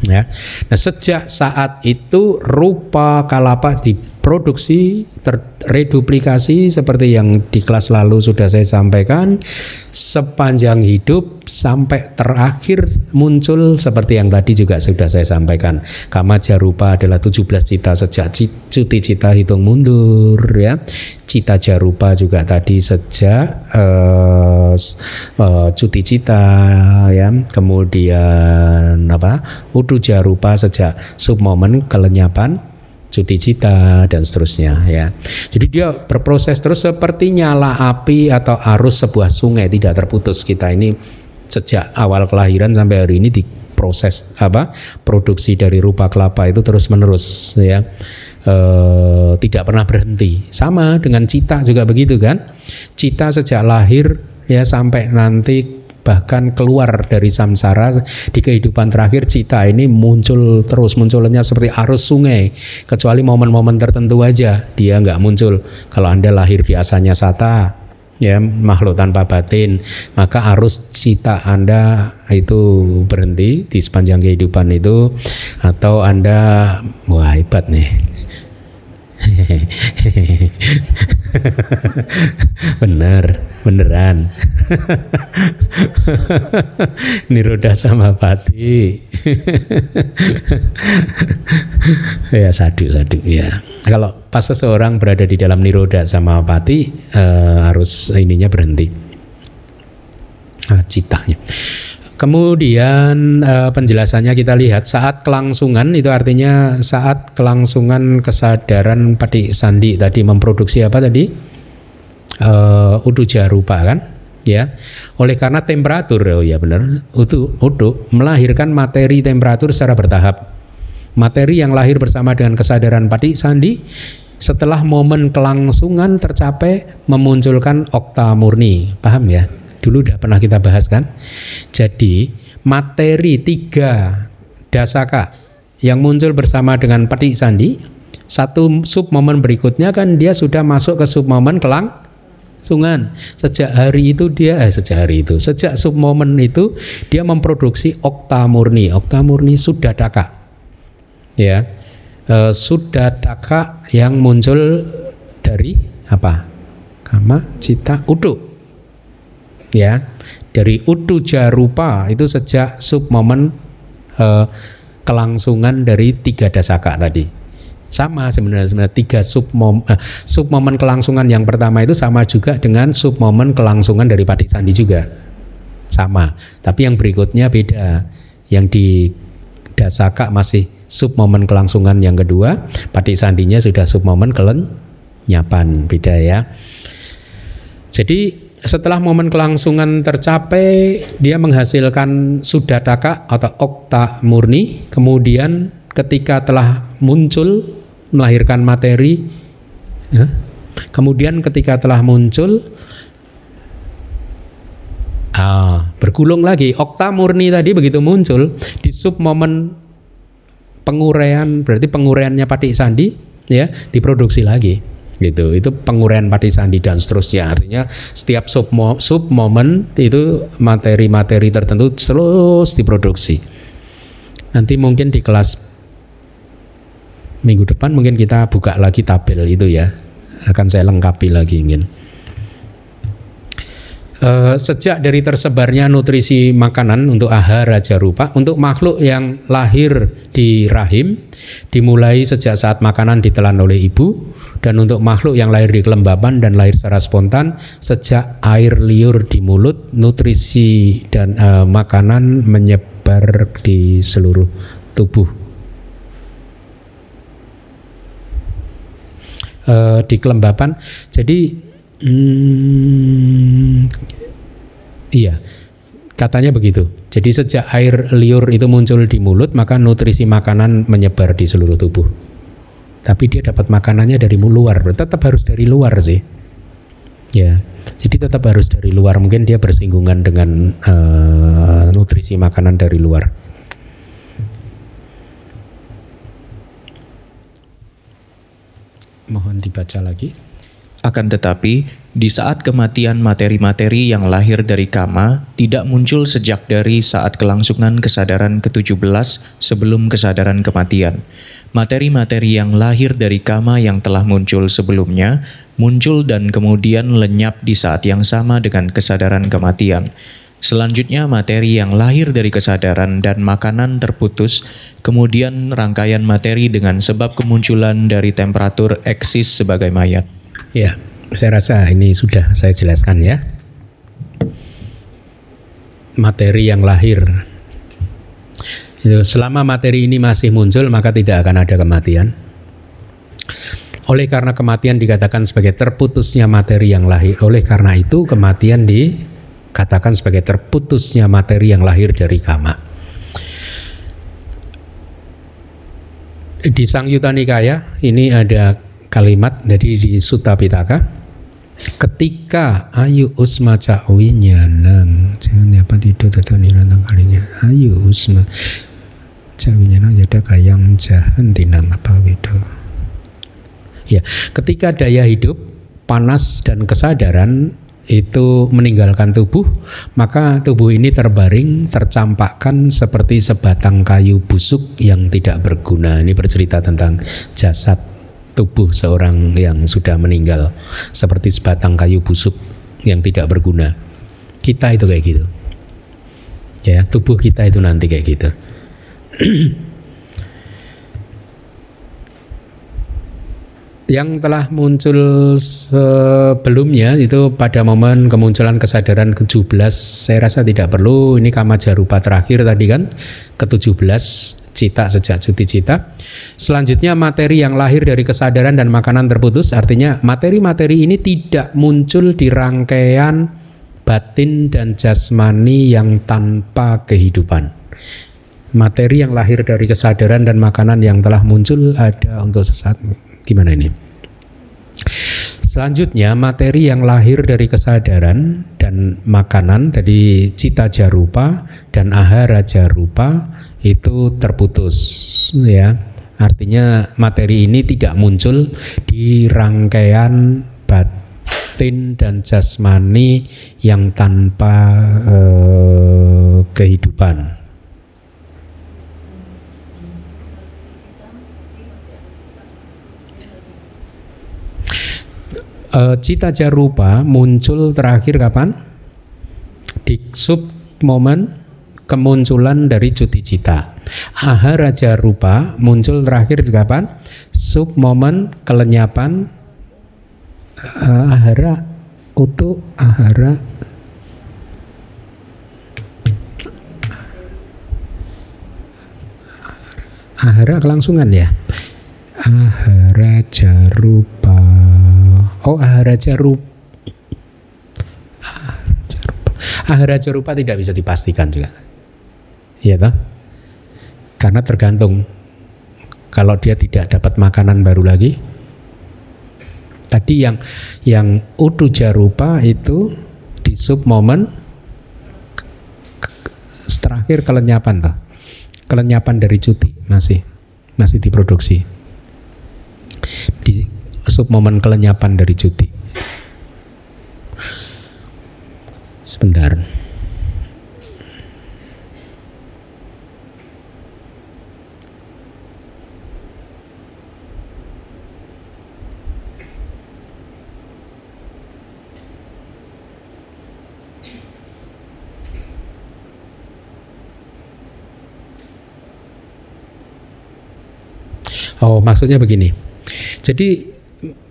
Ya. Nah, sejak saat itu rupa kalapa diproduksi, terreduplikasi seperti yang di kelas lalu sudah saya sampaikan sepanjang hidup sampai terakhir muncul seperti yang tadi juga sudah saya sampaikan. Kama jarupa adalah 17 cita sejak cuti cita hitung mundur ya. Cita jarupa juga tadi sejak uh, uh, cuti cita ya. Kemudian apa? Udu jarupa sejak submomen kelenyapan cuti cita dan seterusnya ya. Jadi dia berproses terus seperti nyala api atau arus sebuah sungai tidak terputus kita ini sejak awal kelahiran sampai hari ini diproses apa produksi dari rupa kelapa itu terus menerus ya eh, tidak pernah berhenti. Sama dengan cita juga begitu kan? Cita sejak lahir ya sampai nanti bahkan keluar dari samsara di kehidupan terakhir cita ini muncul terus munculnya seperti arus sungai. Kecuali momen-momen tertentu aja dia nggak muncul. Kalau anda lahir di asanya sata ya makhluk tanpa batin maka arus cita anda itu berhenti di sepanjang kehidupan itu. Atau anda wah hebat nih Bener, beneran. Niroda sama pati. ya sadu sadu ya. Kalau pas seseorang berada di dalam niroda sama pati eh, harus ininya berhenti. Nah, citanya. Kemudian uh, penjelasannya kita lihat saat kelangsungan itu artinya saat kelangsungan kesadaran padi sandi tadi memproduksi apa tadi? Uh, udu jarupa kan? Ya. Oleh karena temperatur oh ya benar udu udu melahirkan materi temperatur secara bertahap. Materi yang lahir bersama dengan kesadaran padi sandi setelah momen kelangsungan tercapai memunculkan okta murni. Paham ya Dulu udah pernah kita bahas kan? Jadi materi tiga dasaka yang muncul bersama dengan peti sandi satu sub momen berikutnya kan dia sudah masuk ke sub momen kelang sungan. Sejak hari itu dia eh sejak hari itu sejak sub momen itu dia memproduksi okta murni. Okta murni sudah daka ya e, sudah daka yang muncul dari apa? Kama cita uduk ya dari udu jarupa itu sejak sub momen uh, kelangsungan dari tiga dasaka tadi. Sama sebenarnya sebenarnya tiga eh, sub momen kelangsungan yang pertama itu sama juga dengan sub momen kelangsungan dari Pati Sandi juga. Sama tapi yang berikutnya beda. Yang di Dasaka masih sub momen kelangsungan yang kedua Pati Sandinya sudah sub momen kelenyapan beda ya. Jadi setelah momen kelangsungan tercapai dia menghasilkan sudataka atau okta murni kemudian ketika telah muncul melahirkan materi. Ya. Kemudian ketika telah muncul ah, bergulung lagi okta murni tadi begitu muncul di sub momen penguraian berarti penguraiannya pati sandi ya diproduksi lagi gitu. Itu penguraian pati sandi dan seterusnya. Artinya setiap sub sub momen itu materi-materi tertentu terus diproduksi. Nanti mungkin di kelas minggu depan mungkin kita buka lagi tabel itu ya. Akan saya lengkapi lagi ingin uh, sejak dari tersebarnya nutrisi makanan untuk aha raja rupa untuk makhluk yang lahir di rahim dimulai sejak saat makanan ditelan oleh ibu dan untuk makhluk yang lahir di kelembaban dan lahir secara spontan sejak air liur di mulut nutrisi dan uh, makanan menyebar di seluruh tubuh uh, di kelembapan. Jadi hmm, iya katanya begitu. Jadi sejak air liur itu muncul di mulut, maka nutrisi makanan menyebar di seluruh tubuh. Tapi dia dapat makanannya dari luar, tetap harus dari luar sih. Ya, jadi tetap harus dari luar. Mungkin dia bersinggungan dengan uh, nutrisi makanan dari luar. Mohon dibaca lagi. Akan tetapi, di saat kematian materi-materi yang lahir dari kama tidak muncul sejak dari saat kelangsungan kesadaran ke-17 sebelum kesadaran kematian. Materi-materi yang lahir dari kama yang telah muncul sebelumnya muncul dan kemudian lenyap di saat yang sama dengan kesadaran kematian. Selanjutnya materi yang lahir dari kesadaran dan makanan terputus, kemudian rangkaian materi dengan sebab kemunculan dari temperatur eksis sebagai mayat. Ya, saya rasa ini sudah saya jelaskan ya. Materi yang lahir itu selama materi ini masih muncul maka tidak akan ada kematian. Oleh karena kematian dikatakan sebagai terputusnya materi yang lahir, oleh karena itu kematian di katakan sebagai terputusnya materi yang lahir dari kama. Di Sang Yuta Nikaya ini ada kalimat dari di Sutta Pitaka. Ketika ayu usma nang jangan apa tidak tetap nirantang kalinya. Ayu usma nang jadi kayang jahan tinang apa itu ya ketika daya hidup panas dan kesadaran itu meninggalkan tubuh, maka tubuh ini terbaring, tercampakkan seperti sebatang kayu busuk yang tidak berguna. Ini bercerita tentang jasad tubuh seorang yang sudah meninggal, seperti sebatang kayu busuk yang tidak berguna. Kita itu kayak gitu. Ya, tubuh kita itu nanti kayak gitu. yang telah muncul sebelumnya itu pada momen kemunculan kesadaran ke-17 saya rasa tidak perlu ini kama jarupa terakhir tadi kan ke-17 cita sejak cuti cita. Selanjutnya materi yang lahir dari kesadaran dan makanan terputus. Artinya materi-materi ini tidak muncul di rangkaian batin dan jasmani yang tanpa kehidupan. Materi yang lahir dari kesadaran dan makanan yang telah muncul ada untuk sesaat. Gimana ini? Selanjutnya materi yang lahir dari kesadaran dan makanan tadi cita jarupa dan ahara jarupa itu terputus ya. Artinya materi ini tidak muncul di rangkaian batin dan jasmani yang tanpa eh, kehidupan. uh, cita jarupa muncul terakhir kapan? Di sub momen kemunculan dari cuti cita. Aha Raja Rupa muncul terakhir di kapan? Sub momen kelenyapan uh, ahara utuh ahara ahara kelangsungan ya ahara jarupa oh ahara jarupa ahara jarupa tidak bisa dipastikan juga iya toh? Karena tergantung. Kalau dia tidak dapat makanan baru lagi tadi yang yang udu jarupa itu di sub momen terakhir kelenyapan toh? Kelenyapan dari cuti masih masih diproduksi. Di sub momen kelenyapan dari cuti. Sebentar Oh, maksudnya begini. Jadi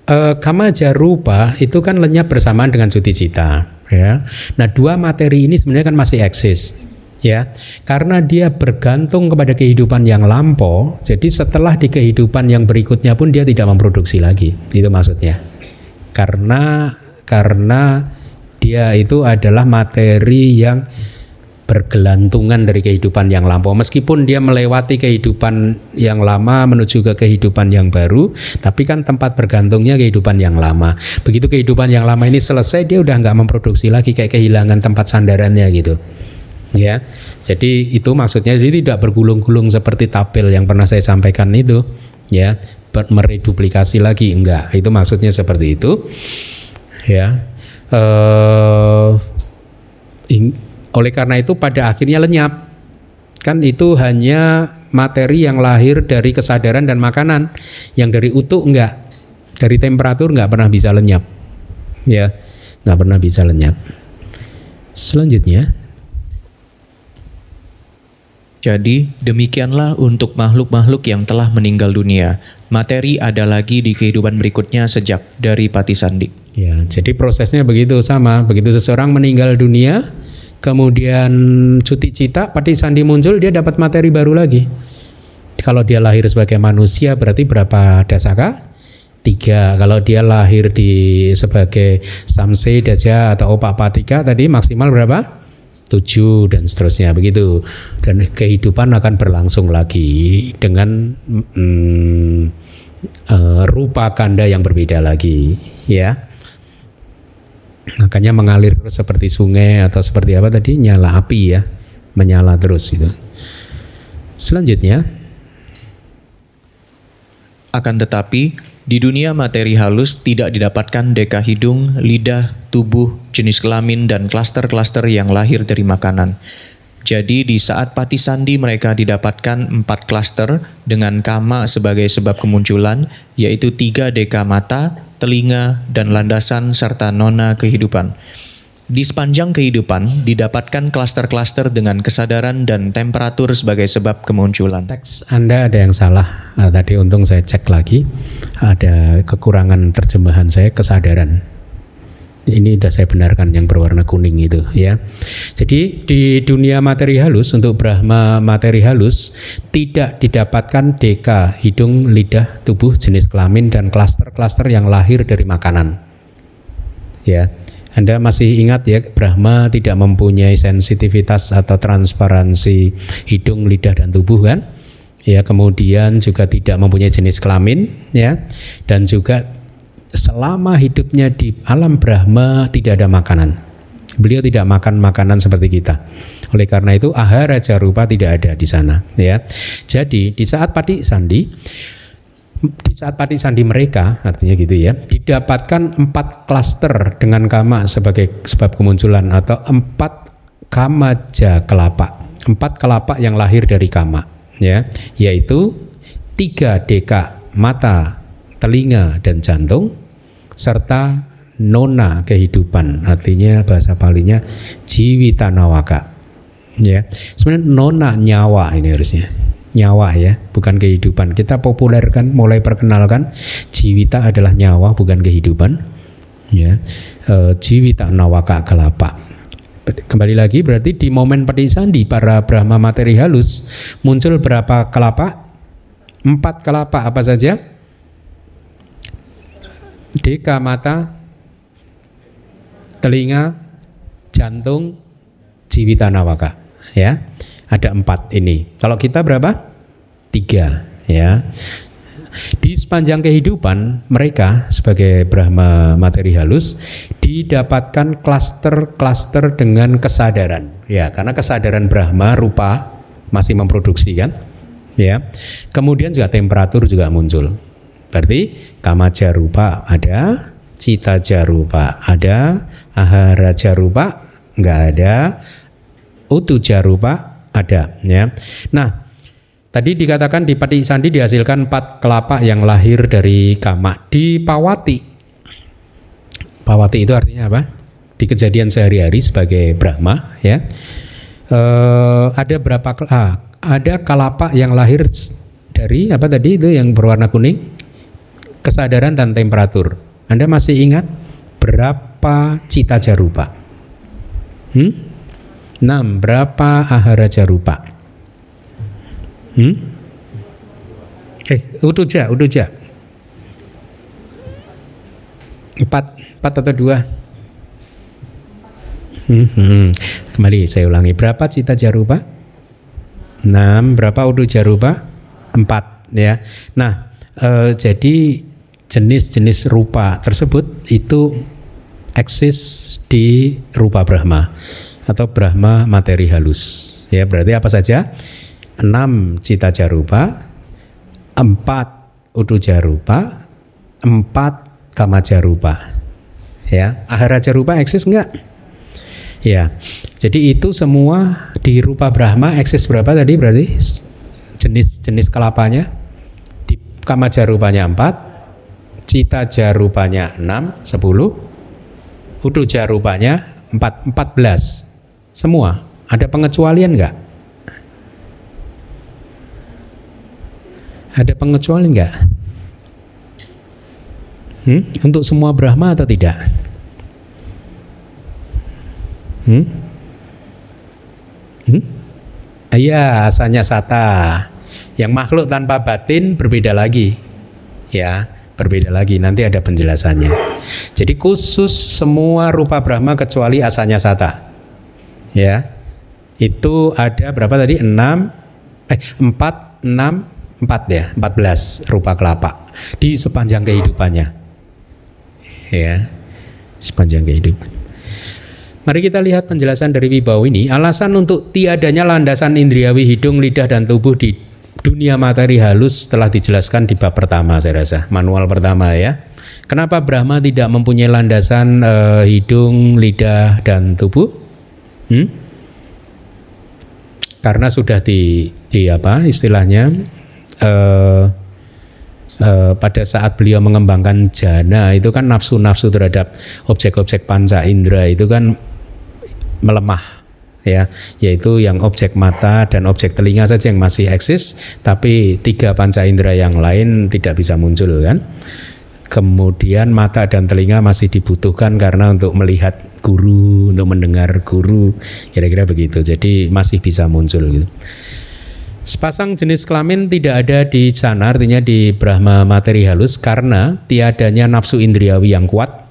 eh, kama jarupa itu kan lenyap bersamaan dengan cuti cita, ya. Nah, dua materi ini sebenarnya kan masih eksis, ya. Karena dia bergantung kepada kehidupan yang lampau, jadi setelah di kehidupan yang berikutnya pun dia tidak memproduksi lagi. Itu maksudnya. Karena karena dia itu adalah materi yang bergelantungan dari kehidupan yang lampau. Meskipun dia melewati kehidupan yang lama menuju ke kehidupan yang baru tapi kan tempat bergantungnya kehidupan yang lama. Begitu kehidupan yang lama ini selesai dia udah nggak memproduksi lagi kayak kehilangan tempat sandarannya gitu. Ya jadi itu maksudnya. Jadi tidak bergulung-gulung seperti tabel yang pernah saya sampaikan itu ya. Mereduplikasi lagi. Enggak itu maksudnya seperti itu. Ya uh, oleh karena itu pada akhirnya lenyap. Kan itu hanya materi yang lahir dari kesadaran dan makanan. Yang dari utuh enggak. Dari temperatur enggak pernah bisa lenyap. Ya, enggak pernah bisa lenyap. Selanjutnya, jadi demikianlah untuk makhluk-makhluk yang telah meninggal dunia. Materi ada lagi di kehidupan berikutnya sejak dari Pati Sandi. Ya, jadi prosesnya begitu sama. Begitu seseorang meninggal dunia, kemudian cuti cita, pati sandi muncul, dia dapat materi baru lagi. Kalau dia lahir sebagai manusia berarti berapa dasaka? Tiga. Kalau dia lahir di sebagai samse, daja atau opak patika tadi maksimal berapa? Tujuh dan seterusnya begitu. Dan kehidupan akan berlangsung lagi dengan mm, uh, rupa kanda yang berbeda lagi, ya. Makanya mengalir seperti sungai atau seperti apa tadi nyala api ya, menyala terus itu. Selanjutnya akan tetapi di dunia materi halus tidak didapatkan deka hidung, lidah, tubuh, jenis kelamin dan klaster-klaster yang lahir dari makanan. Jadi di saat pati sandi mereka didapatkan empat klaster dengan kama sebagai sebab kemunculan, yaitu tiga deka mata, telinga, dan landasan serta nona kehidupan. Di sepanjang kehidupan didapatkan klaster-klaster dengan kesadaran dan temperatur sebagai sebab kemunculan. Teks Anda ada yang salah. Nah, tadi untung saya cek lagi. Ada kekurangan terjemahan saya kesadaran ini sudah saya benarkan yang berwarna kuning itu ya. Jadi di dunia materi halus untuk Brahma materi halus tidak didapatkan deka hidung, lidah, tubuh, jenis kelamin dan klaster-klaster yang lahir dari makanan. Ya. Anda masih ingat ya Brahma tidak mempunyai sensitivitas atau transparansi hidung, lidah dan tubuh kan? Ya, kemudian juga tidak mempunyai jenis kelamin ya dan juga selama hidupnya di alam Brahma tidak ada makanan. Beliau tidak makan makanan seperti kita. Oleh karena itu ahara jarupa tidak ada di sana ya. Jadi di saat padi sandi di saat padi sandi mereka artinya gitu ya didapatkan empat klaster dengan kama sebagai sebab kemunculan atau empat kamaja kelapa empat kelapa yang lahir dari kama ya yaitu tiga deka mata telinga dan jantung serta nona kehidupan artinya bahasa palinya jiwita nawaka Ya, sebenarnya nona nyawa ini harusnya nyawa ya, bukan kehidupan. Kita populerkan, mulai perkenalkan jiwita adalah nyawa, bukan kehidupan. Ya, e, jiwita nawaka kelapa. Kembali lagi berarti di momen sandi para Brahma materi halus muncul berapa kelapa? Empat kelapa apa saja? Deka mata, telinga, jantung, jiwita nawaka. Ya, ada empat ini. Kalau kita berapa? Tiga. Ya. Di sepanjang kehidupan mereka sebagai Brahma materi halus didapatkan klaster-klaster dengan kesadaran. Ya, karena kesadaran Brahma rupa masih memproduksi kan? Ya. Kemudian juga temperatur juga muncul. Berarti kama jarupa ada, cita jarupa ada, ahara jarupa enggak ada, utu jarupa ada ya. Nah, tadi dikatakan di Pati Sandi dihasilkan empat kelapa yang lahir dari kama di Pawati. Pawati itu artinya apa? Di kejadian sehari-hari sebagai Brahma ya. Eh, ada berapa ah, ada kelapa yang lahir dari apa tadi itu yang berwarna kuning? Kesadaran dan temperatur. Anda masih ingat berapa cita jarupa? Hmm? 6. Berapa ahara jarupa? Hmm? Eh, utuja, utuja. Empat, empat atau dua? Hmm, hmm. Kembali saya ulangi. Berapa cita jarupa? Enam. Berapa udu jarupa? Empat. Ya. Nah, eh, jadi jenis-jenis rupa tersebut itu eksis di rupa Brahma atau Brahma materi halus. Ya, berarti apa saja? Enam cita jarupa, empat udu jarupa, empat kama jarupa. Ya, ahara jarupa eksis enggak? Ya, jadi itu semua di rupa Brahma eksis berapa tadi berarti? Jenis-jenis kelapanya di kama jarupanya empat, cita jarupanya enam, sepuluh, udu jarupanya empat, empat belas. Semua. Ada pengecualian enggak? Ada pengecualian enggak? Hmm? Untuk semua Brahma atau tidak? Hmm? Hmm? Iya, asalnya sata. Yang makhluk tanpa batin berbeda lagi. Ya, berbeda lagi. Nanti ada penjelasannya. Jadi khusus semua rupa Brahma kecuali asalnya sata ya itu ada berapa tadi 6 eh 4 6 4 ya 14 rupa kelapa di sepanjang kehidupannya ya sepanjang kehidupan Mari kita lihat penjelasan dari Wibau ini. Alasan untuk tiadanya landasan indriawi hidung, lidah, dan tubuh di dunia materi halus telah dijelaskan di bab pertama saya rasa. Manual pertama ya. Kenapa Brahma tidak mempunyai landasan uh, hidung, lidah, dan tubuh? Hmm? Karena sudah di, di apa istilahnya uh, uh, pada saat beliau mengembangkan jana itu kan nafsu-nafsu terhadap objek-objek panca indera itu kan melemah ya yaitu yang objek mata dan objek telinga saja yang masih eksis tapi tiga panca indera yang lain tidak bisa muncul kan? Kemudian mata dan telinga masih dibutuhkan karena untuk melihat guru untuk mendengar guru kira-kira begitu. Jadi masih bisa muncul gitu. Sepasang jenis kelamin tidak ada di sana artinya di Brahma materi halus karena tiadanya nafsu indriawi yang kuat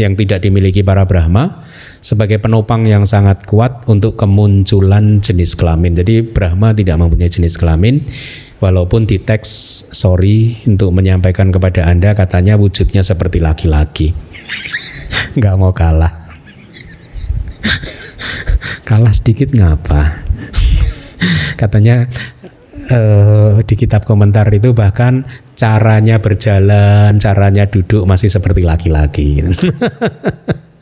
yang tidak dimiliki para Brahma sebagai penopang yang sangat kuat untuk kemunculan jenis kelamin. Jadi Brahma tidak mempunyai jenis kelamin walaupun di teks sorry untuk menyampaikan kepada Anda katanya wujudnya seperti laki-laki. Nggak mau kalah. Kalah sedikit ngapa? Katanya uh, di kitab komentar itu bahkan caranya berjalan caranya duduk masih seperti laki-laki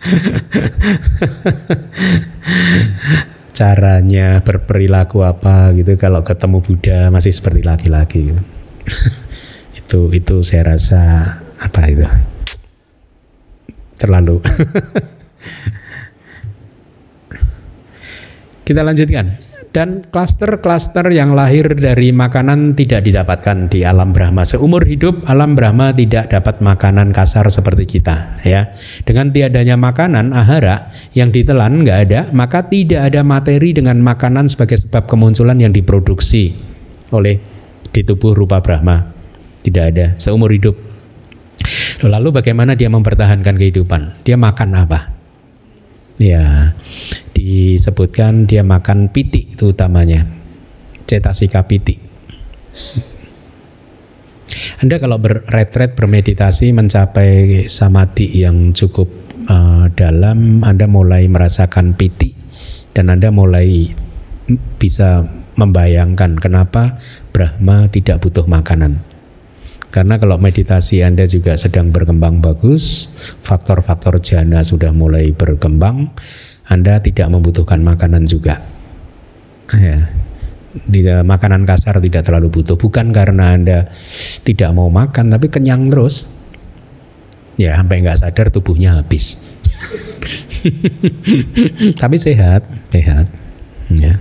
caranya berperilaku apa gitu kalau ketemu Buddha masih seperti laki-laki gitu. itu itu saya rasa apa itu terlalu. Kita lanjutkan. Dan klaster-klaster yang lahir dari makanan tidak didapatkan di alam Brahma. Seumur hidup alam Brahma tidak dapat makanan kasar seperti kita. Ya, dengan tiadanya makanan ahara yang ditelan nggak ada, maka tidak ada materi dengan makanan sebagai sebab kemunculan yang diproduksi oleh di tubuh rupa Brahma. Tidak ada seumur hidup. Lalu bagaimana dia mempertahankan kehidupan? Dia makan apa? Ya, disebutkan dia makan piti itu utamanya. Cetasika piti. Anda kalau berretret bermeditasi mencapai samadhi yang cukup uh, dalam, Anda mulai merasakan piti dan Anda mulai bisa membayangkan kenapa Brahma tidak butuh makanan. Karena kalau meditasi Anda juga sedang berkembang bagus, faktor-faktor jana sudah mulai berkembang, Anda tidak membutuhkan makanan juga. Ya. Tidak makanan kasar tidak terlalu butuh, bukan karena Anda tidak mau makan tapi kenyang terus. Ya, sampai nggak sadar tubuhnya habis. tapi sehat, sehat. Ya.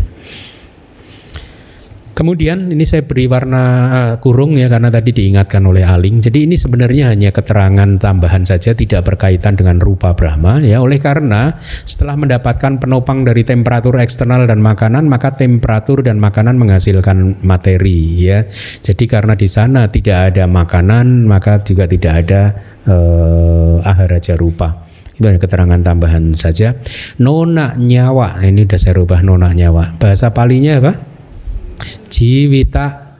Kemudian ini saya beri warna eh, kurung ya karena tadi diingatkan oleh Aling. Jadi ini sebenarnya hanya keterangan tambahan saja tidak berkaitan dengan rupa Brahma ya. Oleh karena setelah mendapatkan penopang dari temperatur eksternal dan makanan maka temperatur dan makanan menghasilkan materi ya. Jadi karena di sana tidak ada makanan maka juga tidak ada eh, aharaja rupa. Itu hanya keterangan tambahan saja. Nona nyawa, ini sudah saya rubah nona nyawa. Bahasa palinya apa? Jiwita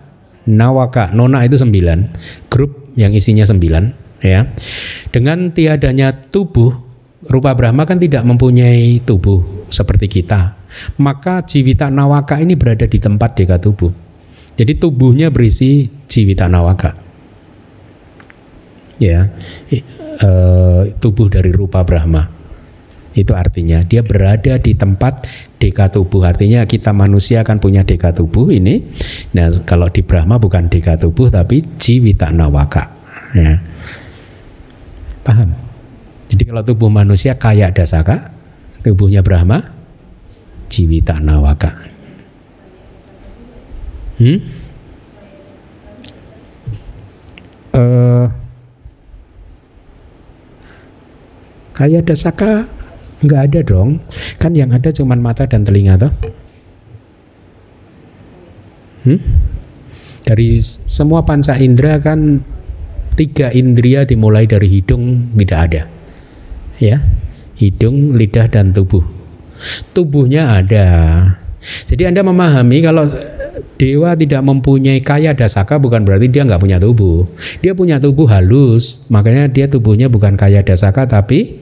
Nawaka. Nona itu sembilan grup yang isinya sembilan ya. Dengan tiadanya tubuh rupa Brahma kan tidak mempunyai tubuh seperti kita. Maka Jiwita Nawaka ini berada di tempat deka tubuh. Jadi tubuhnya berisi Jiwita Nawaka. Ya e, tubuh dari rupa Brahma. Itu artinya. Dia berada di tempat deka tubuh. Artinya kita manusia akan punya deka tubuh ini. Nah, kalau di Brahma bukan deka tubuh tapi jiwita nawaka. Ya. Paham? Jadi kalau tubuh manusia kayak dasaka, tubuhnya Brahma jiwita nawaka. Hmm? Uh, kayak dasaka Enggak ada dong. Kan yang ada cuma mata dan telinga toh. Hmm? Dari semua panca indera kan tiga indria dimulai dari hidung tidak ada. Ya. Hidung, lidah dan tubuh. Tubuhnya ada. Jadi Anda memahami kalau dewa tidak mempunyai kaya dasaka bukan berarti dia nggak punya tubuh. Dia punya tubuh halus, makanya dia tubuhnya bukan kaya dasaka tapi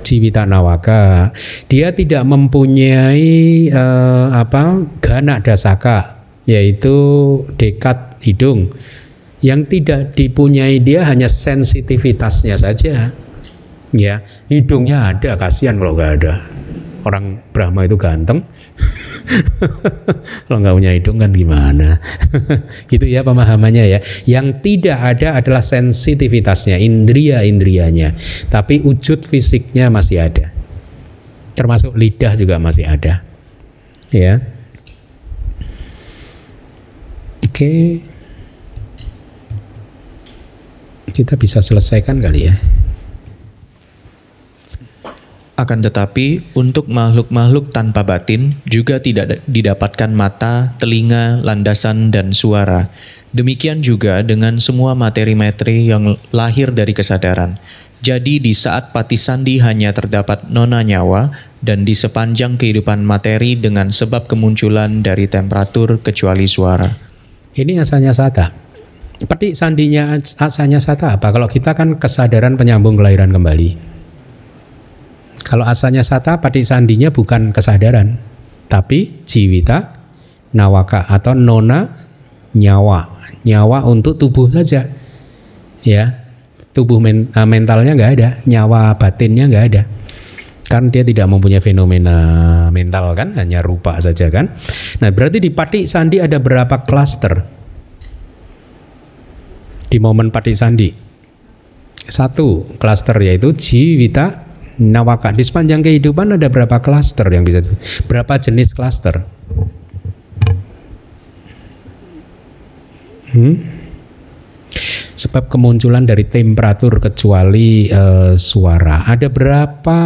Jiwita Nawaka. Dia tidak mempunyai uh, apa gana dasaka yaitu dekat hidung. Yang tidak dipunyai dia hanya sensitivitasnya saja. Ya, hidungnya ada, kasihan kalau nggak ada. Orang Brahma itu ganteng. Kalau nggak punya hidung kan gimana? gitu ya pemahamannya ya. Yang tidak ada adalah sensitivitasnya, indria-indrianya. Tapi wujud fisiknya masih ada. Termasuk lidah juga masih ada. Ya. Oke. Kita bisa selesaikan kali ya. Akan tetapi, untuk makhluk-makhluk tanpa batin juga tidak didapatkan mata, telinga, landasan, dan suara. Demikian juga dengan semua materi-materi yang lahir dari kesadaran. Jadi di saat pati sandi hanya terdapat nona nyawa dan di sepanjang kehidupan materi dengan sebab kemunculan dari temperatur kecuali suara. Ini asalnya sata. Pati sandinya asalnya sata apa? Kalau kita kan kesadaran penyambung kelahiran kembali. Kalau asalnya sata pati sandinya bukan kesadaran, tapi jiwita nawaka atau nona nyawa, nyawa untuk tubuh saja. Ya, tubuh men, uh, mentalnya nggak ada, nyawa batinnya nggak ada. Kan dia tidak mempunyai fenomena mental kan, hanya rupa saja kan. Nah berarti di pati sandi ada berapa klaster di momen pati sandi? Satu klaster yaitu jiwita nawaka di sepanjang kehidupan ada berapa klaster yang bisa berapa jenis klaster? Hmm? sebab kemunculan dari temperatur kecuali uh, suara. Ada berapa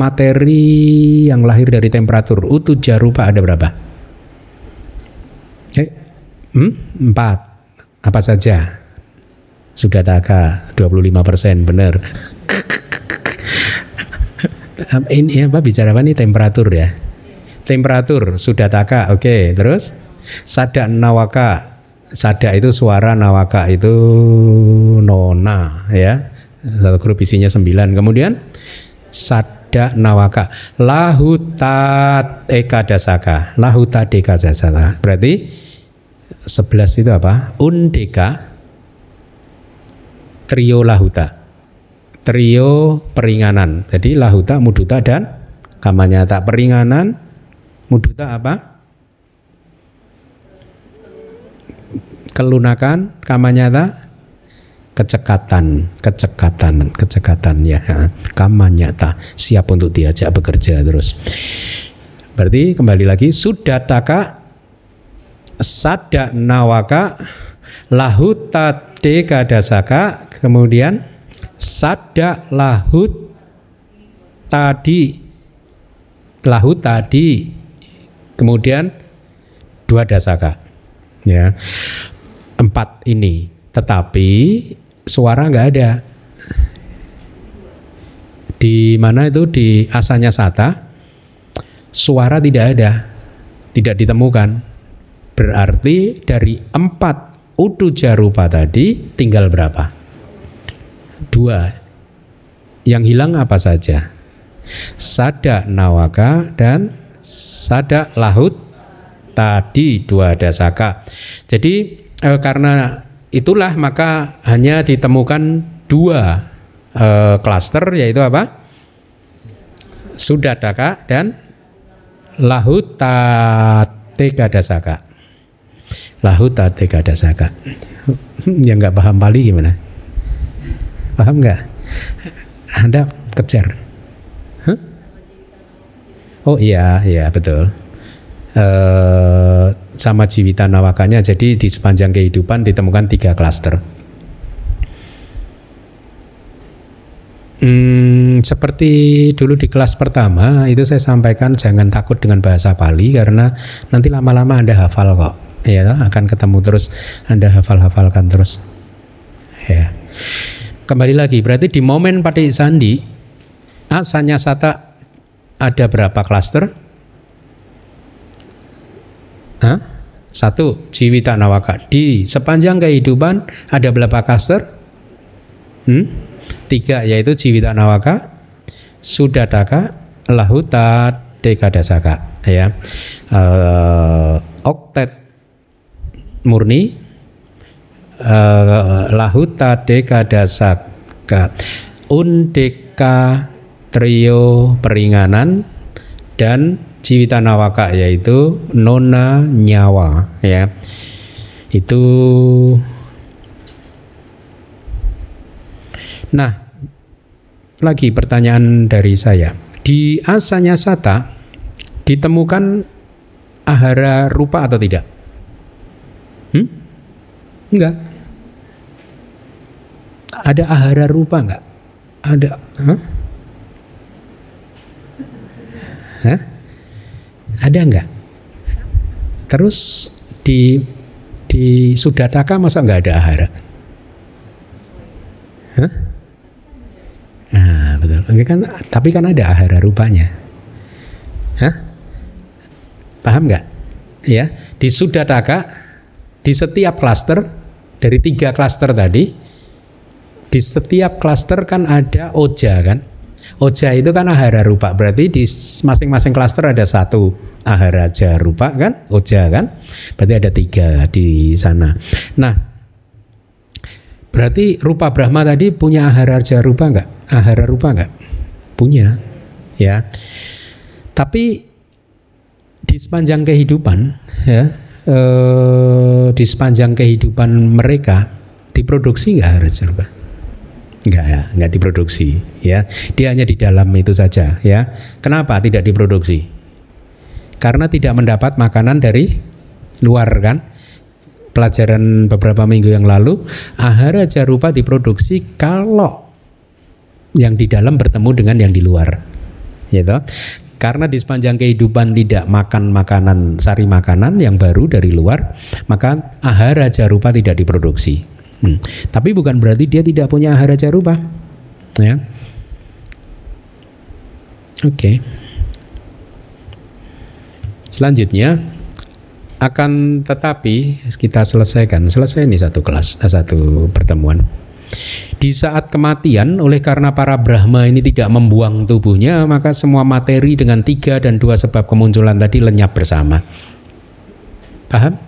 materi yang lahir dari temperatur? Utuh jarupa ada berapa? Eh, hmm? empat. Apa saja? Sudah taka 25 persen benar ini apa bicara apa nih? Temperatur ya? Temperatur sudah taka oke okay. terus? Sada nawaka sada itu suara nawaka itu nona ya? Satu grup isinya sembilan. Kemudian sada nawaka lahutat ekadasaka lahutat ekadasaka berarti sebelas itu apa? Undeka trio lahuta trio peringanan. Jadi lahuta, muduta dan kamanyata. Peringanan, muduta apa? Kelunakan, kamanyata kecekatan, kecekatan, kecekatan ya. Kamanyata siap untuk diajak bekerja terus. Berarti kembali lagi sudah taka sada nawaka lahuta dekadasaka kemudian sada lahut tadi. Lahut tadi. Kemudian dua dasaka. Ya. Empat ini. Tetapi suara nggak ada. Di mana itu? Di asanya sata. Suara tidak ada. Tidak ditemukan. Berarti dari empat udu jarupa tadi tinggal berapa dua. Yang hilang apa saja? Sada nawaka dan sada lahut tadi dua dasaka. Jadi e, karena itulah maka hanya ditemukan dua e, yaitu apa? Sudadaka dan lahuta tega dasaka. Lahuta tega dasaka. Yang nggak paham Pali gimana? Paham nggak? Anda kejar. Huh? Oh iya, iya betul. Uh, sama jiwita nawakanya jadi di sepanjang kehidupan ditemukan tiga klaster. Hmm, seperti dulu di kelas pertama itu saya sampaikan jangan takut dengan bahasa Pali karena nanti lama-lama Anda hafal kok. Ya, akan ketemu terus Anda hafal-hafalkan terus. Ya. Kembali lagi, berarti di momen pada sandi asanya sata ada berapa klaster? Hah? Satu, jiwita nawaka. Di sepanjang kehidupan ada berapa klaster? Hmm? Tiga, yaitu jiwita nawaka, sudataka, lahuta, dekadasaka. Ya. Uh, oktet murni, uh, lahuta dekadasaka undeka trio peringanan dan Ciwita Nawaka yaitu nona nyawa ya. Itu nah lagi pertanyaan dari saya. Di asanya sata ditemukan ahara rupa atau tidak? Hmm? enggak ada ahara rupa nggak? Ada. Hah? Hah? Ada nggak? Terus di di Sudataka masa nggak ada ahara? Hah? Nah, betul. Ini kan, tapi kan ada ahara rupanya. Hah? Paham nggak? Ya, di Sudataka di setiap klaster dari tiga klaster tadi di setiap klaster kan ada oja kan. Oja itu kan ahara rupa, berarti di masing-masing klaster ada satu ahara rupa kan, oja kan, berarti ada tiga di sana. Nah, berarti rupa Brahma tadi punya ahara rupa enggak? Ahara rupa enggak? Punya, ya. Tapi di sepanjang kehidupan, ya, eh, di sepanjang kehidupan mereka diproduksi enggak ahara rupa? Enggak, enggak diproduksi ya. Dia hanya di dalam itu saja ya. Kenapa tidak diproduksi? Karena tidak mendapat makanan dari luar kan. Pelajaran beberapa minggu yang lalu, ahara jarupa diproduksi kalau yang di dalam bertemu dengan yang di luar. Gitu. Karena di sepanjang kehidupan tidak makan makanan sari makanan yang baru dari luar, maka ahara jarupa tidak diproduksi. Hmm. Tapi bukan berarti dia tidak punya ahara jarupa. Ya. Oke. Okay. Selanjutnya akan tetapi kita selesaikan selesai ini satu kelas eh, satu pertemuan. Di saat kematian oleh karena para Brahma ini tidak membuang tubuhnya maka semua materi dengan tiga dan dua sebab kemunculan tadi lenyap bersama. Paham?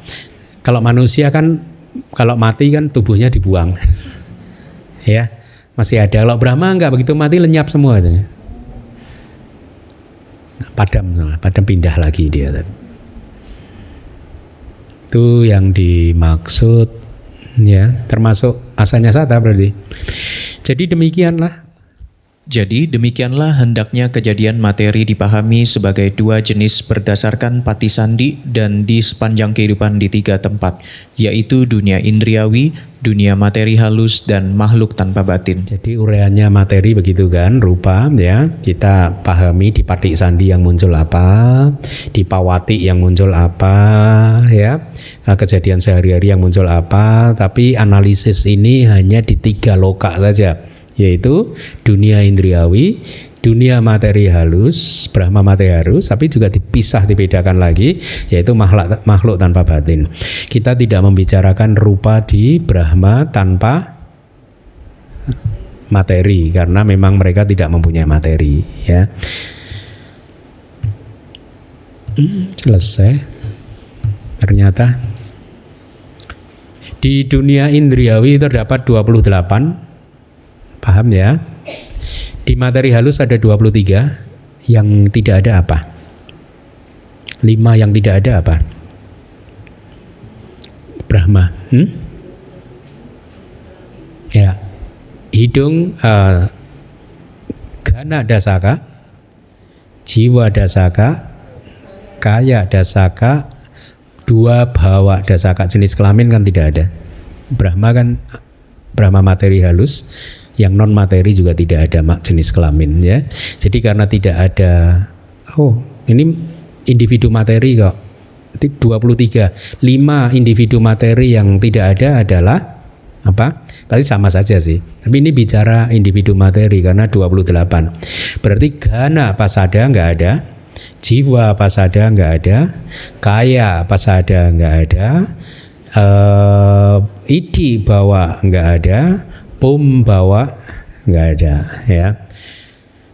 Kalau manusia kan kalau mati kan tubuhnya dibuang. ya, masih ada. Kalau Brahma enggak begitu mati lenyap semua itu. Padam padam pindah lagi dia Itu yang dimaksud ya, termasuk asalnya sata berarti. Jadi demikianlah jadi demikianlah hendaknya kejadian materi dipahami sebagai dua jenis berdasarkan pati sandi dan di sepanjang kehidupan di tiga tempat, yaitu dunia indriawi, dunia materi halus, dan makhluk tanpa batin. Jadi ureannya materi begitu kan, rupa ya, kita pahami di pati sandi yang muncul apa, di pawati yang muncul apa, ya, nah, kejadian sehari-hari yang muncul apa, tapi analisis ini hanya di tiga loka saja yaitu dunia indriawi, dunia materi halus, Brahma materi halus, tapi juga dipisah dibedakan lagi, yaitu makhluk makhluk tanpa batin. Kita tidak membicarakan rupa di Brahma tanpa materi karena memang mereka tidak mempunyai materi, ya. Selesai. Ternyata di dunia indriawi terdapat 28 Paham ya? Di materi halus ada 23 yang tidak ada apa? 5 yang tidak ada apa? Brahma. Hmm? Ya. Hidung uh, gana dasaka, jiwa dasaka, kaya dasaka, dua bawa dasaka jenis kelamin kan tidak ada. Brahma kan Brahma materi halus, yang non materi juga tidak ada jenis kelamin ya. Jadi karena tidak ada oh ini individu materi kok 23 5 individu materi yang tidak ada adalah apa? Tadi sama saja sih. Tapi ini bicara individu materi karena 28. Berarti gana pasada nggak ada, jiwa pasada nggak ada, kaya pasada nggak ada, uh, idi bawa nggak ada, pom bawa nggak ada ya.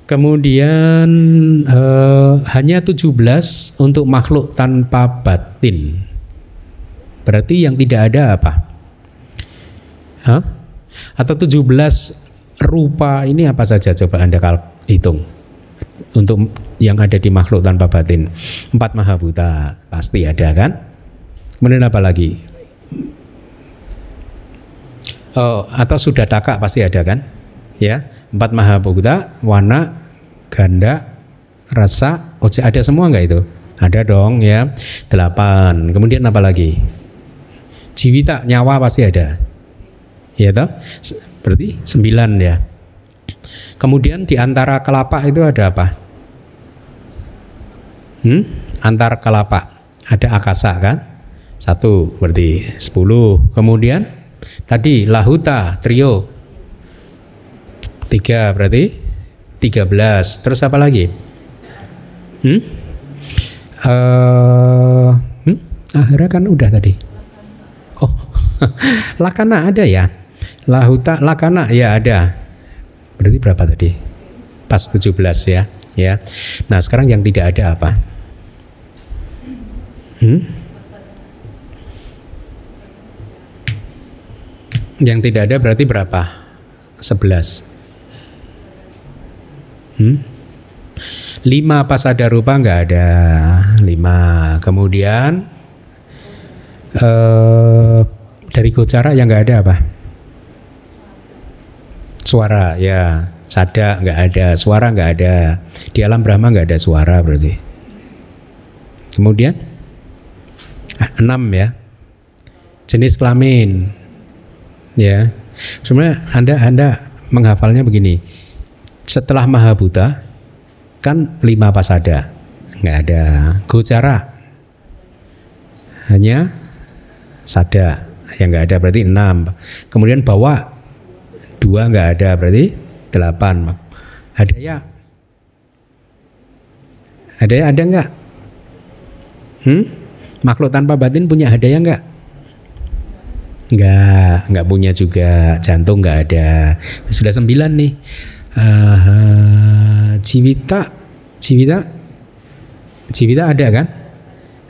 Kemudian eh, hanya 17 untuk makhluk tanpa batin. Berarti yang tidak ada apa? Hah? Atau 17 rupa ini apa saja coba Anda hitung untuk yang ada di makhluk tanpa batin. Empat mahabuta pasti ada kan? Kemudian apa lagi? Oh, atau sudah taka pasti ada kan? Ya, empat mahabhuta, warna, ganda, rasa, ojek ada semua nggak itu? Ada dong ya. Delapan. Kemudian apa lagi? Jiwita, nyawa pasti ada. Ya toh? Berarti sembilan ya. Kemudian di antara kelapa itu ada apa? Hmm? Antar kelapa ada akasa kan? Satu berarti sepuluh. Kemudian Tadi lahuta trio tiga berarti tiga belas. Terus apa lagi? Hmm? Uh, hmm? Akhirnya kan udah tadi. Oh, lakana ada ya? Lahuta lakana ya ada. Berarti berapa tadi? Pas 17 ya. Ya. Nah, sekarang yang tidak ada apa? Hmm? Yang tidak ada berarti berapa? 11. Hmm? 5 pas ada rupa nggak ada. 5. Kemudian eh, dari gocara yang nggak ada apa? Suara ya, sada nggak ada, suara nggak ada. Di alam Brahma nggak ada suara berarti. Kemudian ah, enam ya, jenis kelamin. Ya, sebenarnya anda anda menghafalnya begini. Setelah Mahabuta kan lima pasada. Nggak ada gocara hanya sada yang nggak ada berarti enam. Kemudian bawa dua nggak ada berarti delapan. Hadaya. Hadaya ada nggak? Hmm? makhluk tanpa batin punya hadaya nggak nggak nggak punya juga jantung nggak ada. Sudah sembilan nih. Uh, Civita Civita Civita ada kan?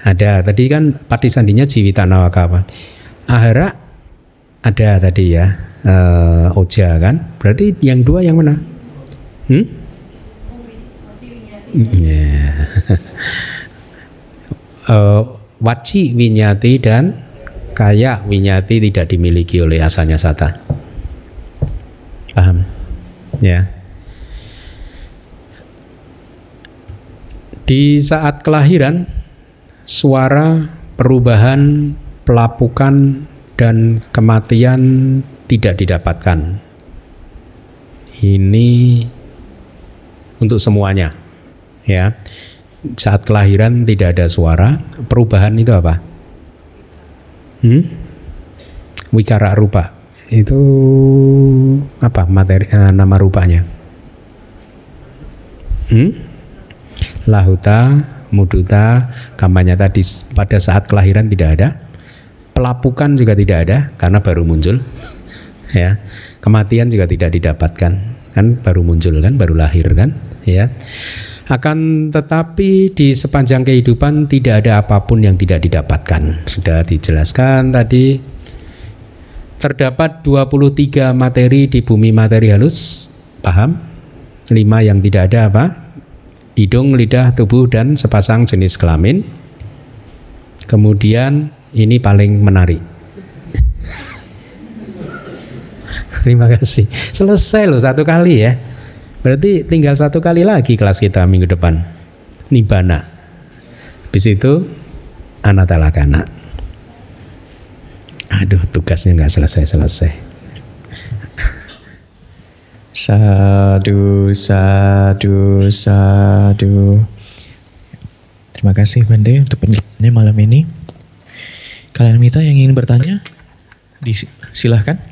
Ada. Tadi kan pati sandinya Civita Nawaka apa Ahara ada tadi ya. Uh, Oja kan? Berarti yang dua yang mana? Hmm? Yeah. uh, Waci Winyati dan Kaya Winyati tidak dimiliki oleh asalnya sata paham ya di saat kelahiran suara perubahan pelapukan dan kematian tidak didapatkan. Ini untuk semuanya. Ya. Saat kelahiran tidak ada suara, perubahan itu apa? Hmm? Wikara rupa. Itu apa materi eh, nama rupanya? Hmm? Lahuta, muduta, kampanye tadi pada saat kelahiran tidak ada pelapukan juga tidak ada karena baru muncul ya kematian juga tidak didapatkan kan baru muncul kan baru lahir kan ya akan tetapi di sepanjang kehidupan tidak ada apa pun yang tidak didapatkan sudah dijelaskan tadi terdapat 23 materi di bumi materi halus paham lima yang tidak ada apa hidung lidah tubuh dan sepasang jenis kelamin kemudian ini paling menarik. Terima kasih. Selesai loh satu kali ya. Berarti tinggal satu kali lagi kelas kita minggu depan. Nibana. Habis itu anatalakana. Aduh tugasnya nggak selesai-selesai. Sadu, sadu, sadu. Terima kasih Bante untuk penjelasannya malam ini. Kalian Mita yang ingin bertanya, silahkan.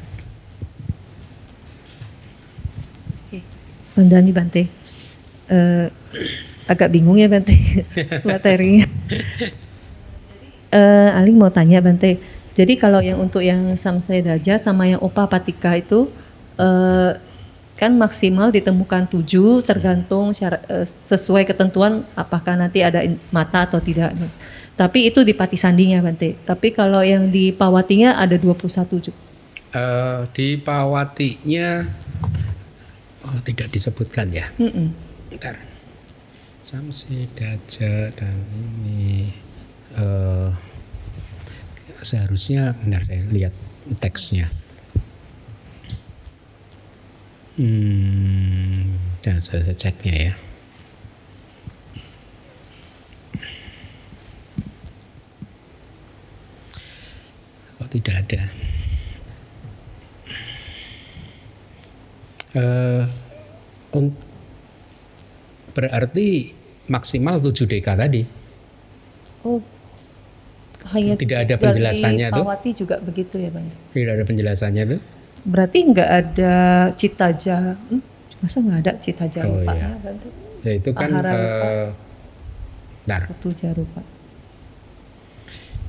Bandani Bante, uh, agak bingung ya Bante materinya. Uh, Aling mau tanya Bante, jadi kalau yang untuk yang Samsai Daja sama yang Opa Patika itu uh, kan maksimal ditemukan tujuh tergantung syara, uh, sesuai ketentuan apakah nanti ada mata atau tidak. Tapi itu di Pati Sandinya Bante. Tapi kalau yang di Pawatinya ada 21 juga. Uh, di Pawatinya oh, tidak disebutkan ya. Mm -mm. Bentar. Samsi Daja dan ini uh, seharusnya benar saya lihat teksnya. Hmm, saya ceknya ya. tidak ada. Uh, berarti maksimal tujuh deka tadi. Oh, hanya tidak ada penjelasannya tuh. Pawati juga begitu ya bang? Tidak ada penjelasannya tuh. Berarti nggak ada citaja, hmm? masa nggak ada citaja oh, iya. ya Ya itu kan. Ahara uh, Bentar. rupa.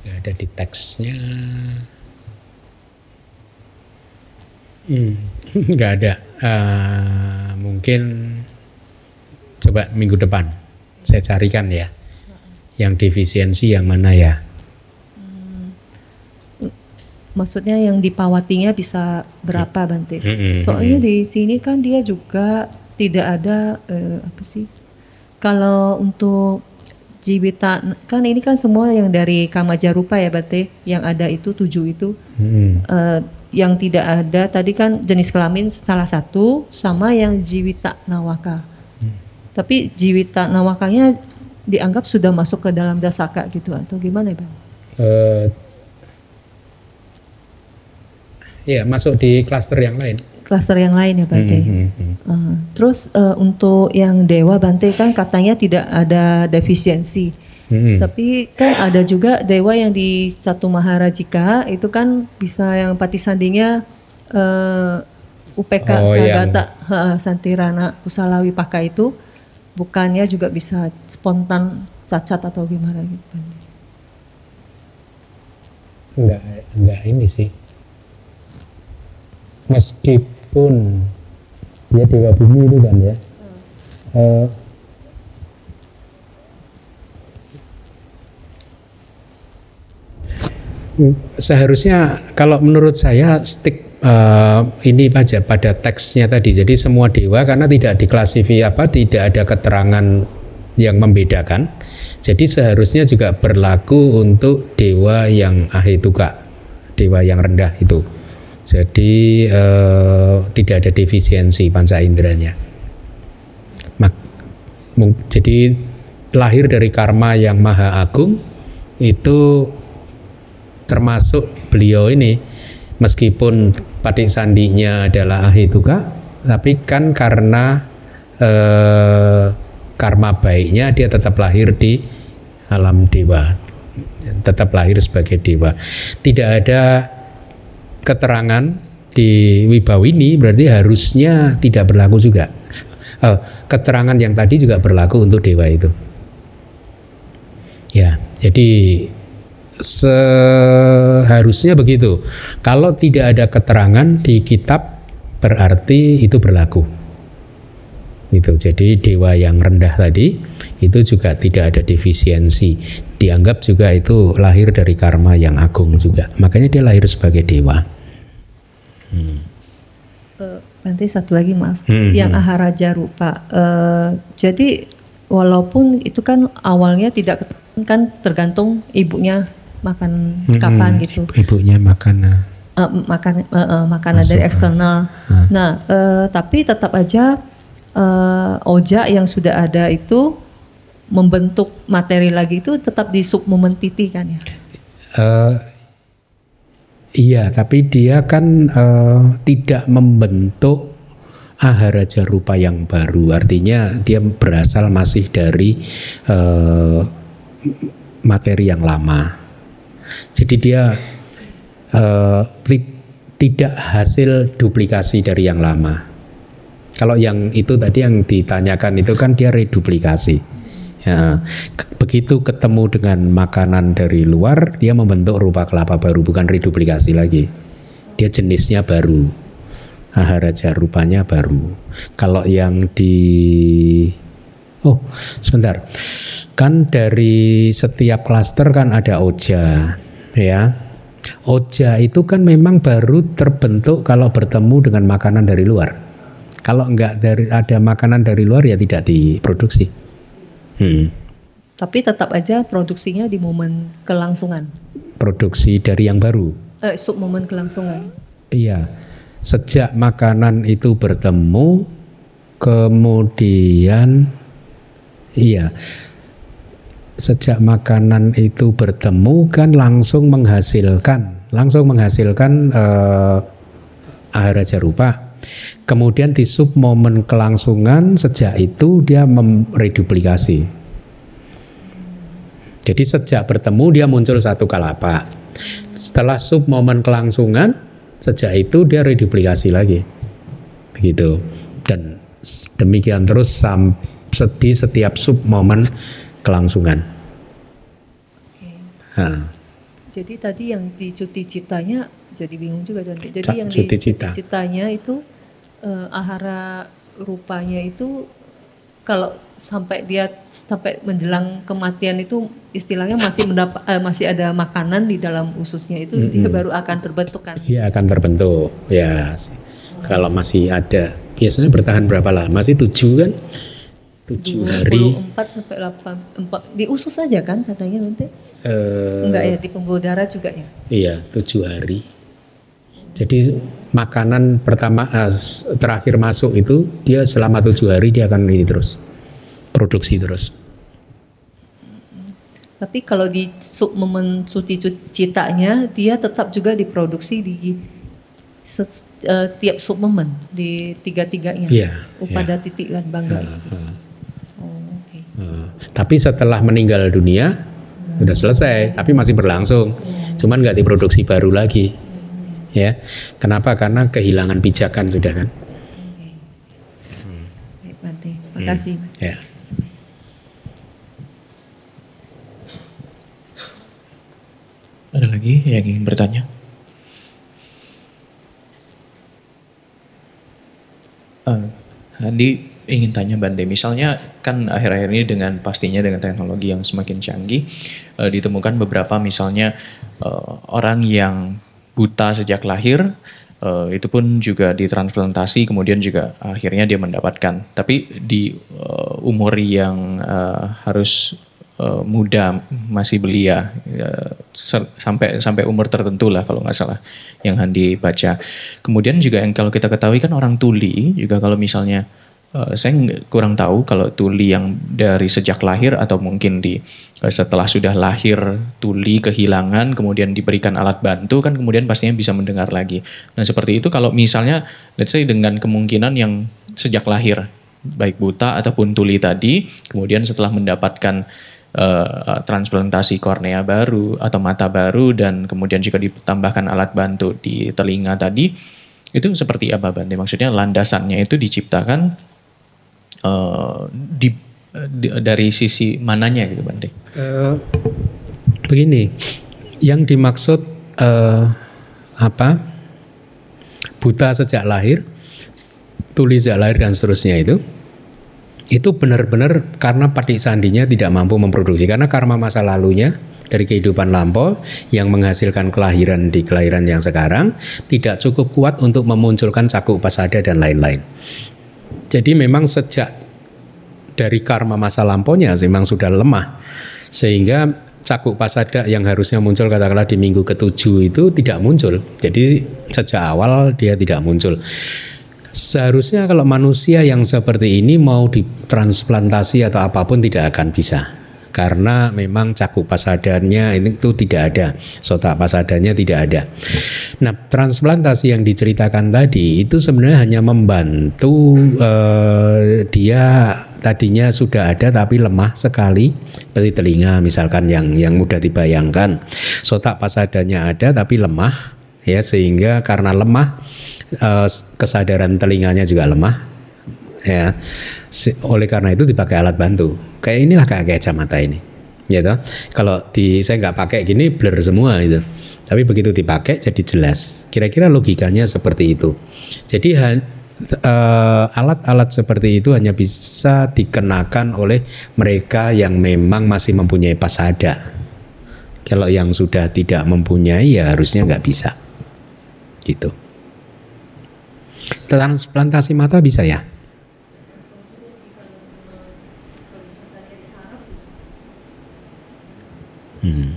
Gak ada di teksnya. Hmm, nggak ada. Uh, mungkin coba minggu depan saya carikan ya. Yang defisiensi yang mana ya? Hmm, maksudnya yang di Pawatinya bisa berapa Bante? Hmm, hmm, Soalnya di sini kan dia juga tidak ada uh, apa sih? Kalau untuk Jiwita kan ini kan semua yang dari Kamajarupa ya Bante, yang ada itu tujuh itu. Hmm. Uh, yang tidak ada tadi kan jenis kelamin salah satu sama yang jiwita nawaka. Tapi jiwita nawakanya dianggap sudah masuk ke dalam dasaka gitu atau gimana ya Bang? Eh, ya masuk di klaster yang lain. Klaster yang lain ya Bante. Hmm, hmm, hmm. Uh, terus eh, untuk yang dewa Bante kan katanya tidak ada defisiensi. Hmm. Tapi kan ada juga dewa yang di satu Maharajika itu kan bisa yang pati sandinya eh, UPK Oh, Sagata ha, Santirana Kusalawi Paka itu bukannya juga bisa spontan cacat atau gimana gitu. Enggak, enggak ini sih. Meskipun dia dewa bumi itu kan ya. hmm, seharusnya kalau menurut saya stick eh, ini aja pada teksnya tadi. Jadi semua dewa karena tidak diklasifikasi apa, tidak ada keterangan yang membedakan. Jadi seharusnya juga berlaku untuk dewa yang ahituka, dewa yang rendah itu. Jadi eh, tidak ada defisiensi panca inderanya. Jadi lahir dari karma yang maha agung itu termasuk beliau ini meskipun patik sandinya adalah ahituka tapi kan karena eh, karma baiknya dia tetap lahir di alam dewa tetap lahir sebagai dewa. Tidak ada keterangan di Wibawini berarti harusnya tidak berlaku juga. Eh, keterangan yang tadi juga berlaku untuk dewa itu. Ya jadi seharusnya begitu. Kalau tidak ada keterangan di kitab berarti itu berlaku. Itu. Jadi dewa yang rendah tadi itu juga tidak ada defisiensi. Dianggap juga itu lahir dari karma yang agung juga. Makanya dia lahir sebagai dewa. Eh, Bante satu lagi maaf, Hmm, yang aharaja rupa. Eh, jadi walaupun itu kan awalnya tidak kan tergantung ibunya makan kapan gitu, Ibunya makan Eh, makan eh, eh, makanan dari eksternal. Nah, eh, tapi tetap aja eh, oja yang sudah ada itu membentuk materi lagi itu tetap di submomentiti kan ya. Eh, iya, tapi dia kan eh, tidak membentuk aharaja rupa yang baru. Artinya dia berasal masih dari eh, materi yang lama. Jadi dia ti- tidak hasil duplikasi dari yang lama. Kalau yang itu tadi yang ditanyakan itu kan dia reduplikasi. Ya, begitu ketemu dengan makanan dari luar, dia membentuk rupa kelapa baru, bukan reduplikasi lagi. Dia jenisnya baru, aharaja rupanya baru. Kalau yang di, oh sebentar, kan dari setiap klaster kan ada oja, ya. Oja itu kan memang baru terbentuk kalau bertemu dengan makanan dari luar. Kalau enggak dari ada makanan dari luar ya tidak diproduksi. Hmm. Tapi tetap aja produksinya di momen kelangsungan, Produksi dari yang baru. eh, sub momen kelangsungan. Iya. Sejak makanan itu bertemu kemudian iya. Sejak makanan itu bertemu kan langsung menghasilkan, langsung menghasilkan eh, aharaja rupa. Kemudian di sub momen kelangsungan sejak itu dia mereduplikasi. Jadi sejak bertemu dia muncul satu kalapa. Setelah sub momen kelangsungan, sejak itu dia reduplikasi lagi. Begitu. Dan demikian terus sam di setiap sub momen kelangsungan. Nah, Jadi tadi yang di cuti citanya jadi bingung juga Dante. Jadi Ca- yang cuti cita. citanya itu eh, ahara rupanya itu kalau sampai dia sampai menjelang kematian itu istilahnya masih mendapat eh, masih ada makanan di dalam ususnya itu dia baru akan terbentuk kan. dia akan terbentuk. Ya, s- kalau masih ada, biasanya bertahan berapa lama sih? Tujuh kan? Tujuh hari. 24 sampai 8 empat- di usus saja kan katanya nanti. Eh, Enggak ya di pembuluh darah juga ya. iya, tujuh hari. Jadi makanan pertama eh, terakhir masuk itu dia selama tujuh hari dia akan ini terus produksi terus. Tapi kalau di sub momen suci citanya dia tetap juga diproduksi di set, uh, tiap sub momen di tiga-tiganya. Iya. Upada iya. titik kan bangga Uh, itu. uh. Uh, tapi setelah meninggal dunia sudah selesai, tapi masih berlangsung. Cuman nggak diproduksi baru lagi. Ya, kenapa? Karena kehilangan pijakan sudah kan. Oke. Baik, Bante. Terima kasih. Ya. Ada lagi yang ingin bertanya? Uh, Andi ingin tanya Bande, misalnya kan akhir-akhir ini dengan pastinya dengan teknologi yang semakin canggih, uh, ditemukan beberapa misalnya uh, orang yang buta sejak lahir, uh, itu pun juga ditransplantasi, kemudian juga akhirnya dia mendapatkan, tapi di uh, umur yang uh, harus uh, muda masih belia uh, sampai sampai umur tertentu lah kalau nggak salah yang Handi baca. Kemudian juga yang kalau kita ketahui kan orang tuli juga kalau misalnya uh, saya kurang tahu kalau tuli yang dari sejak lahir atau mungkin di uh, setelah sudah lahir tuli kehilangan kemudian diberikan alat bantu kan kemudian pastinya bisa mendengar lagi. Nah seperti itu kalau misalnya let's say dengan kemungkinan yang sejak lahir baik buta ataupun tuli tadi kemudian setelah mendapatkan uh, transplantasi kornea baru atau mata baru dan kemudian juga ditambahkan alat bantu di telinga tadi itu seperti apa Bante? Maksudnya landasannya itu diciptakan uh, di, di dari sisi mananya gitu Bante? Uh, begini, yang dimaksud uh, apa? Buta sejak lahir, tuli sejak lahir dan seterusnya itu itu benar-benar karena patik sandinya tidak mampu memproduksi karena karma masa lalunya dari kehidupan lampau yang menghasilkan kelahiran di kelahiran yang sekarang tidak cukup kuat untuk memunculkan cakup pasada dan lain-lain. Jadi memang sejak dari karma masa lampaunya memang sudah lemah sehingga cakup pasada yang harusnya muncul katakanlah di minggu ketujuh itu tidak muncul. Jadi sejak awal dia tidak muncul. Seharusnya kalau manusia yang seperti ini mau ditransplantasi atau apa pun tidak akan bisa. Karena memang cakup pasadannya itu tidak ada, sotak pasadannya tidak ada. Nah, transplantasi yang diceritakan tadi itu sebenarnya hanya membantu eh, dia tadinya sudah ada tapi lemah sekali seperti telinga misalkan yang yang mudah dibayangkan. Sotak pasadannya ada tapi lemah ya sehingga karena lemah uh, kesadaran telinganya juga lemah ya oleh karena itu dipakai alat bantu. Kayak inilah kayak kacamata ini ya toh? Kalau di saya nggak pakai gini blur semua itu. Tapi begitu dipakai jadi jelas. Kira-kira logikanya seperti itu. Jadi alat-alat uh, seperti itu hanya bisa dikenakan oleh mereka yang memang masih mempunyai pasada. Kalau yang sudah tidak mempunyai ya harusnya nggak bisa. Gitu. Transplantasi mata bisa ya? Hmm.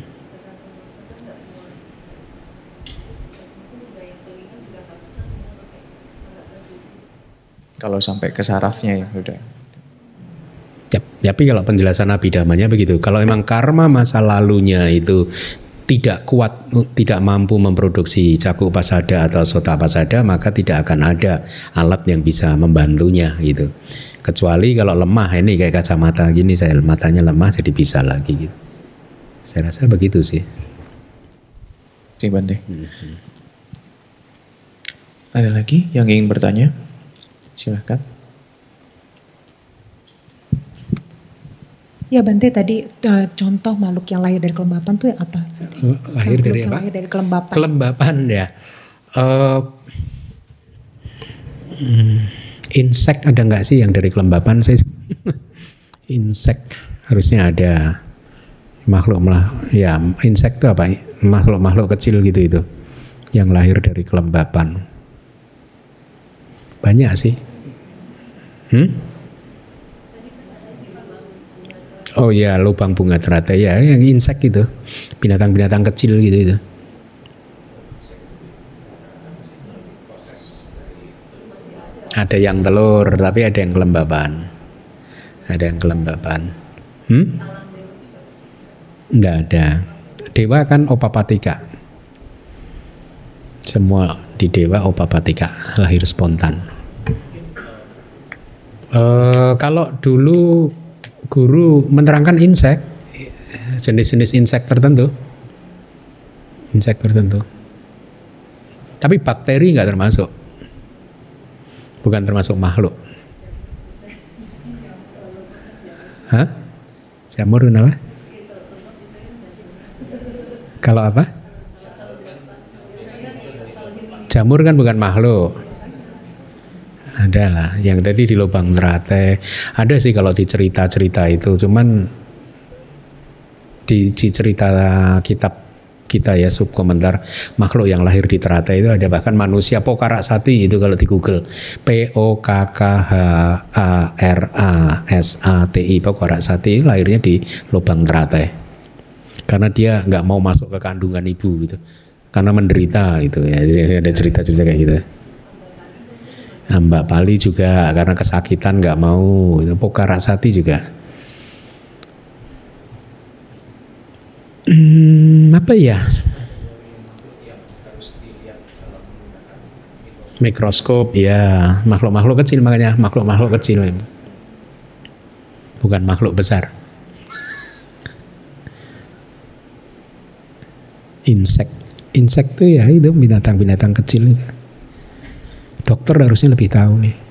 Kalau sampai ke sarafnya ya udah. Ya, tapi kalau penjelasan abidamanya begitu. Kalau memang karma masa lalunya itu tidak kuat, tidak mampu memproduksi cakup pasada atau sota pasada, maka tidak akan ada alat yang bisa membantunya gitu. Kecuali kalau lemah ini kayak kacamata gini, saya matanya lemah jadi bisa lagi gitu. Saya rasa begitu sih. Terima Bante. Hmm. Ada lagi yang ingin bertanya? Silahkan. Ya Bante tadi uh, contoh makhluk yang lahir dari kelembapan tuh apa? Lahir dari apa? Lahir dari kelembapan. Kelembapan ya. Uh, hmm, insek ada nggak sih yang dari kelembapan? Saya insek harusnya ada makhluk ya insek apa? Makhluk-makhluk kecil gitu itu yang lahir dari kelembapan. Banyak sih. Hmm? Oh ya lubang bunga teratai ya yang insek gitu binatang-binatang kecil gitu itu. Ada yang telur, tapi ada yang kelembaban. Ada yang kelembaban. Hmm? Enggak ada. Dewa kan opapatika. Semua di dewa opapatika, lahir spontan. Eh, kalau dulu guru menerangkan insek, jenis-jenis insek tertentu, insek tertentu. Tapi bakteri nggak termasuk, bukan termasuk makhluk. Hah? Jamur kenapa? Kalau apa? Jamur kan bukan makhluk. Ada lah, yang tadi di lubang teratai. Ada sih kalau di cerita-cerita itu, cuman di, cerita kitab kita ya subkomentar makhluk yang lahir di teratai itu ada bahkan manusia pokarak sati itu kalau di Google P O K K H A R A S A T I pokarak sati lahirnya di lubang teratai karena dia nggak mau masuk ke kandungan ibu gitu. Karena menderita gitu ya. Jadi ada cerita-cerita kayak gitu Nah, Mbak Pali juga karena kesakitan nggak mau itu Pokarasati juga. Hmm, apa ya? Mikroskop ya. Makhluk-makhluk kecil makanya. Makhluk-makhluk kecil bukan makhluk besar insek insek tuh ya itu binatang-binatang kecil dokter harusnya lebih tahu nih.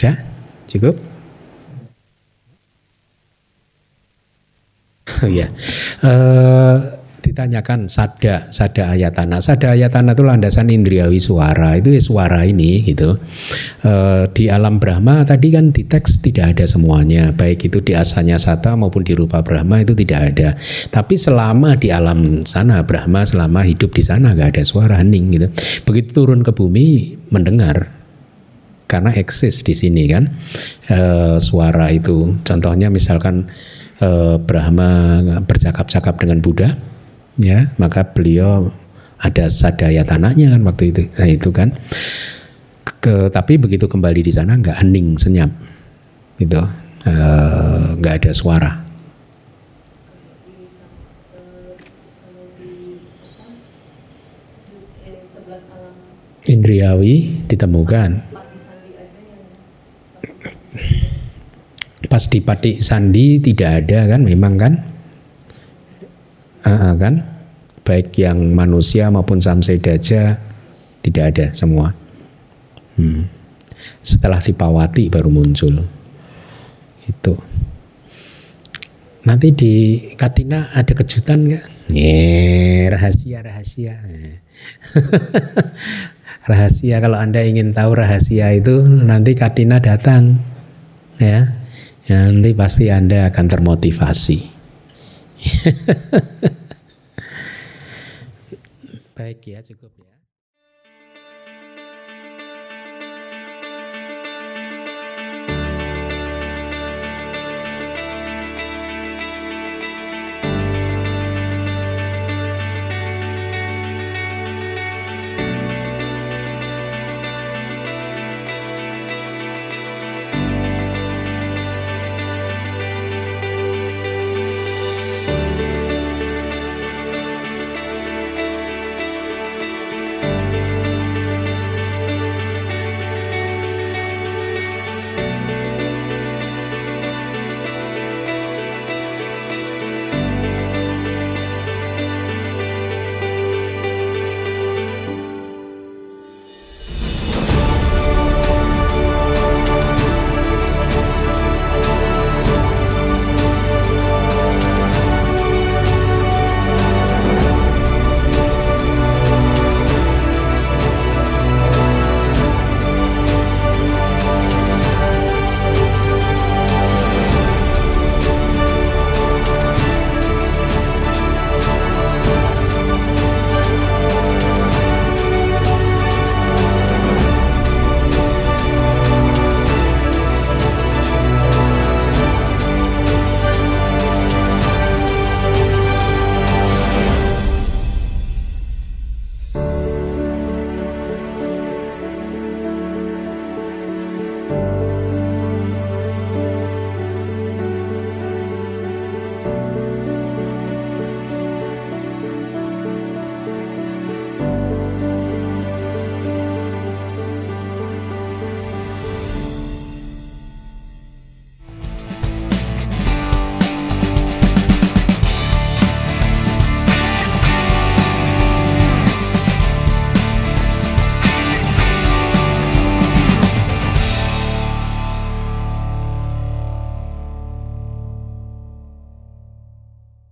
Ya cukup. Oh iya. Eh, ditanyakan sada, sada ayatana. Sada ayatana itu landasan indriawi suara. Itu ya suara ini gitu. Eh, di alam Brahma tadi kan di teks tidak ada semuanya. Baik itu di asanya sata maupun di rupa Brahma itu tidak ada. Tapi selama di alam sana Brahma selama hidup di sana nggak ada suara hening gitu. Begitu turun ke bumi mendengar karena eksis di sini kan eh, suara itu. Contohnya misalkan eh, Brahma bercakap-cakap dengan Buddha, ya maka beliau ada sadaya tanahnya kan waktu itu. Nah itu kan. Ke, tapi begitu kembali di sana nggak hening senyap, gitu, Eh, nggak ada suara. Indriawi ditemukan. Pas di Pati Sandi tidak ada kan, memang kan, ah, kan, baik yang manusia maupun samsedaja tidak ada semua. Hmm. Setelah di Pawati baru muncul. Itu. Nanti di Katina ada kejutan nggak? Nih, rahasia rahasia. rahasia kalau anda ingin tahu rahasia itu nanti Katina datang, ya. Nanti pasti anda akan termotivasi. Baik ya cukup ya.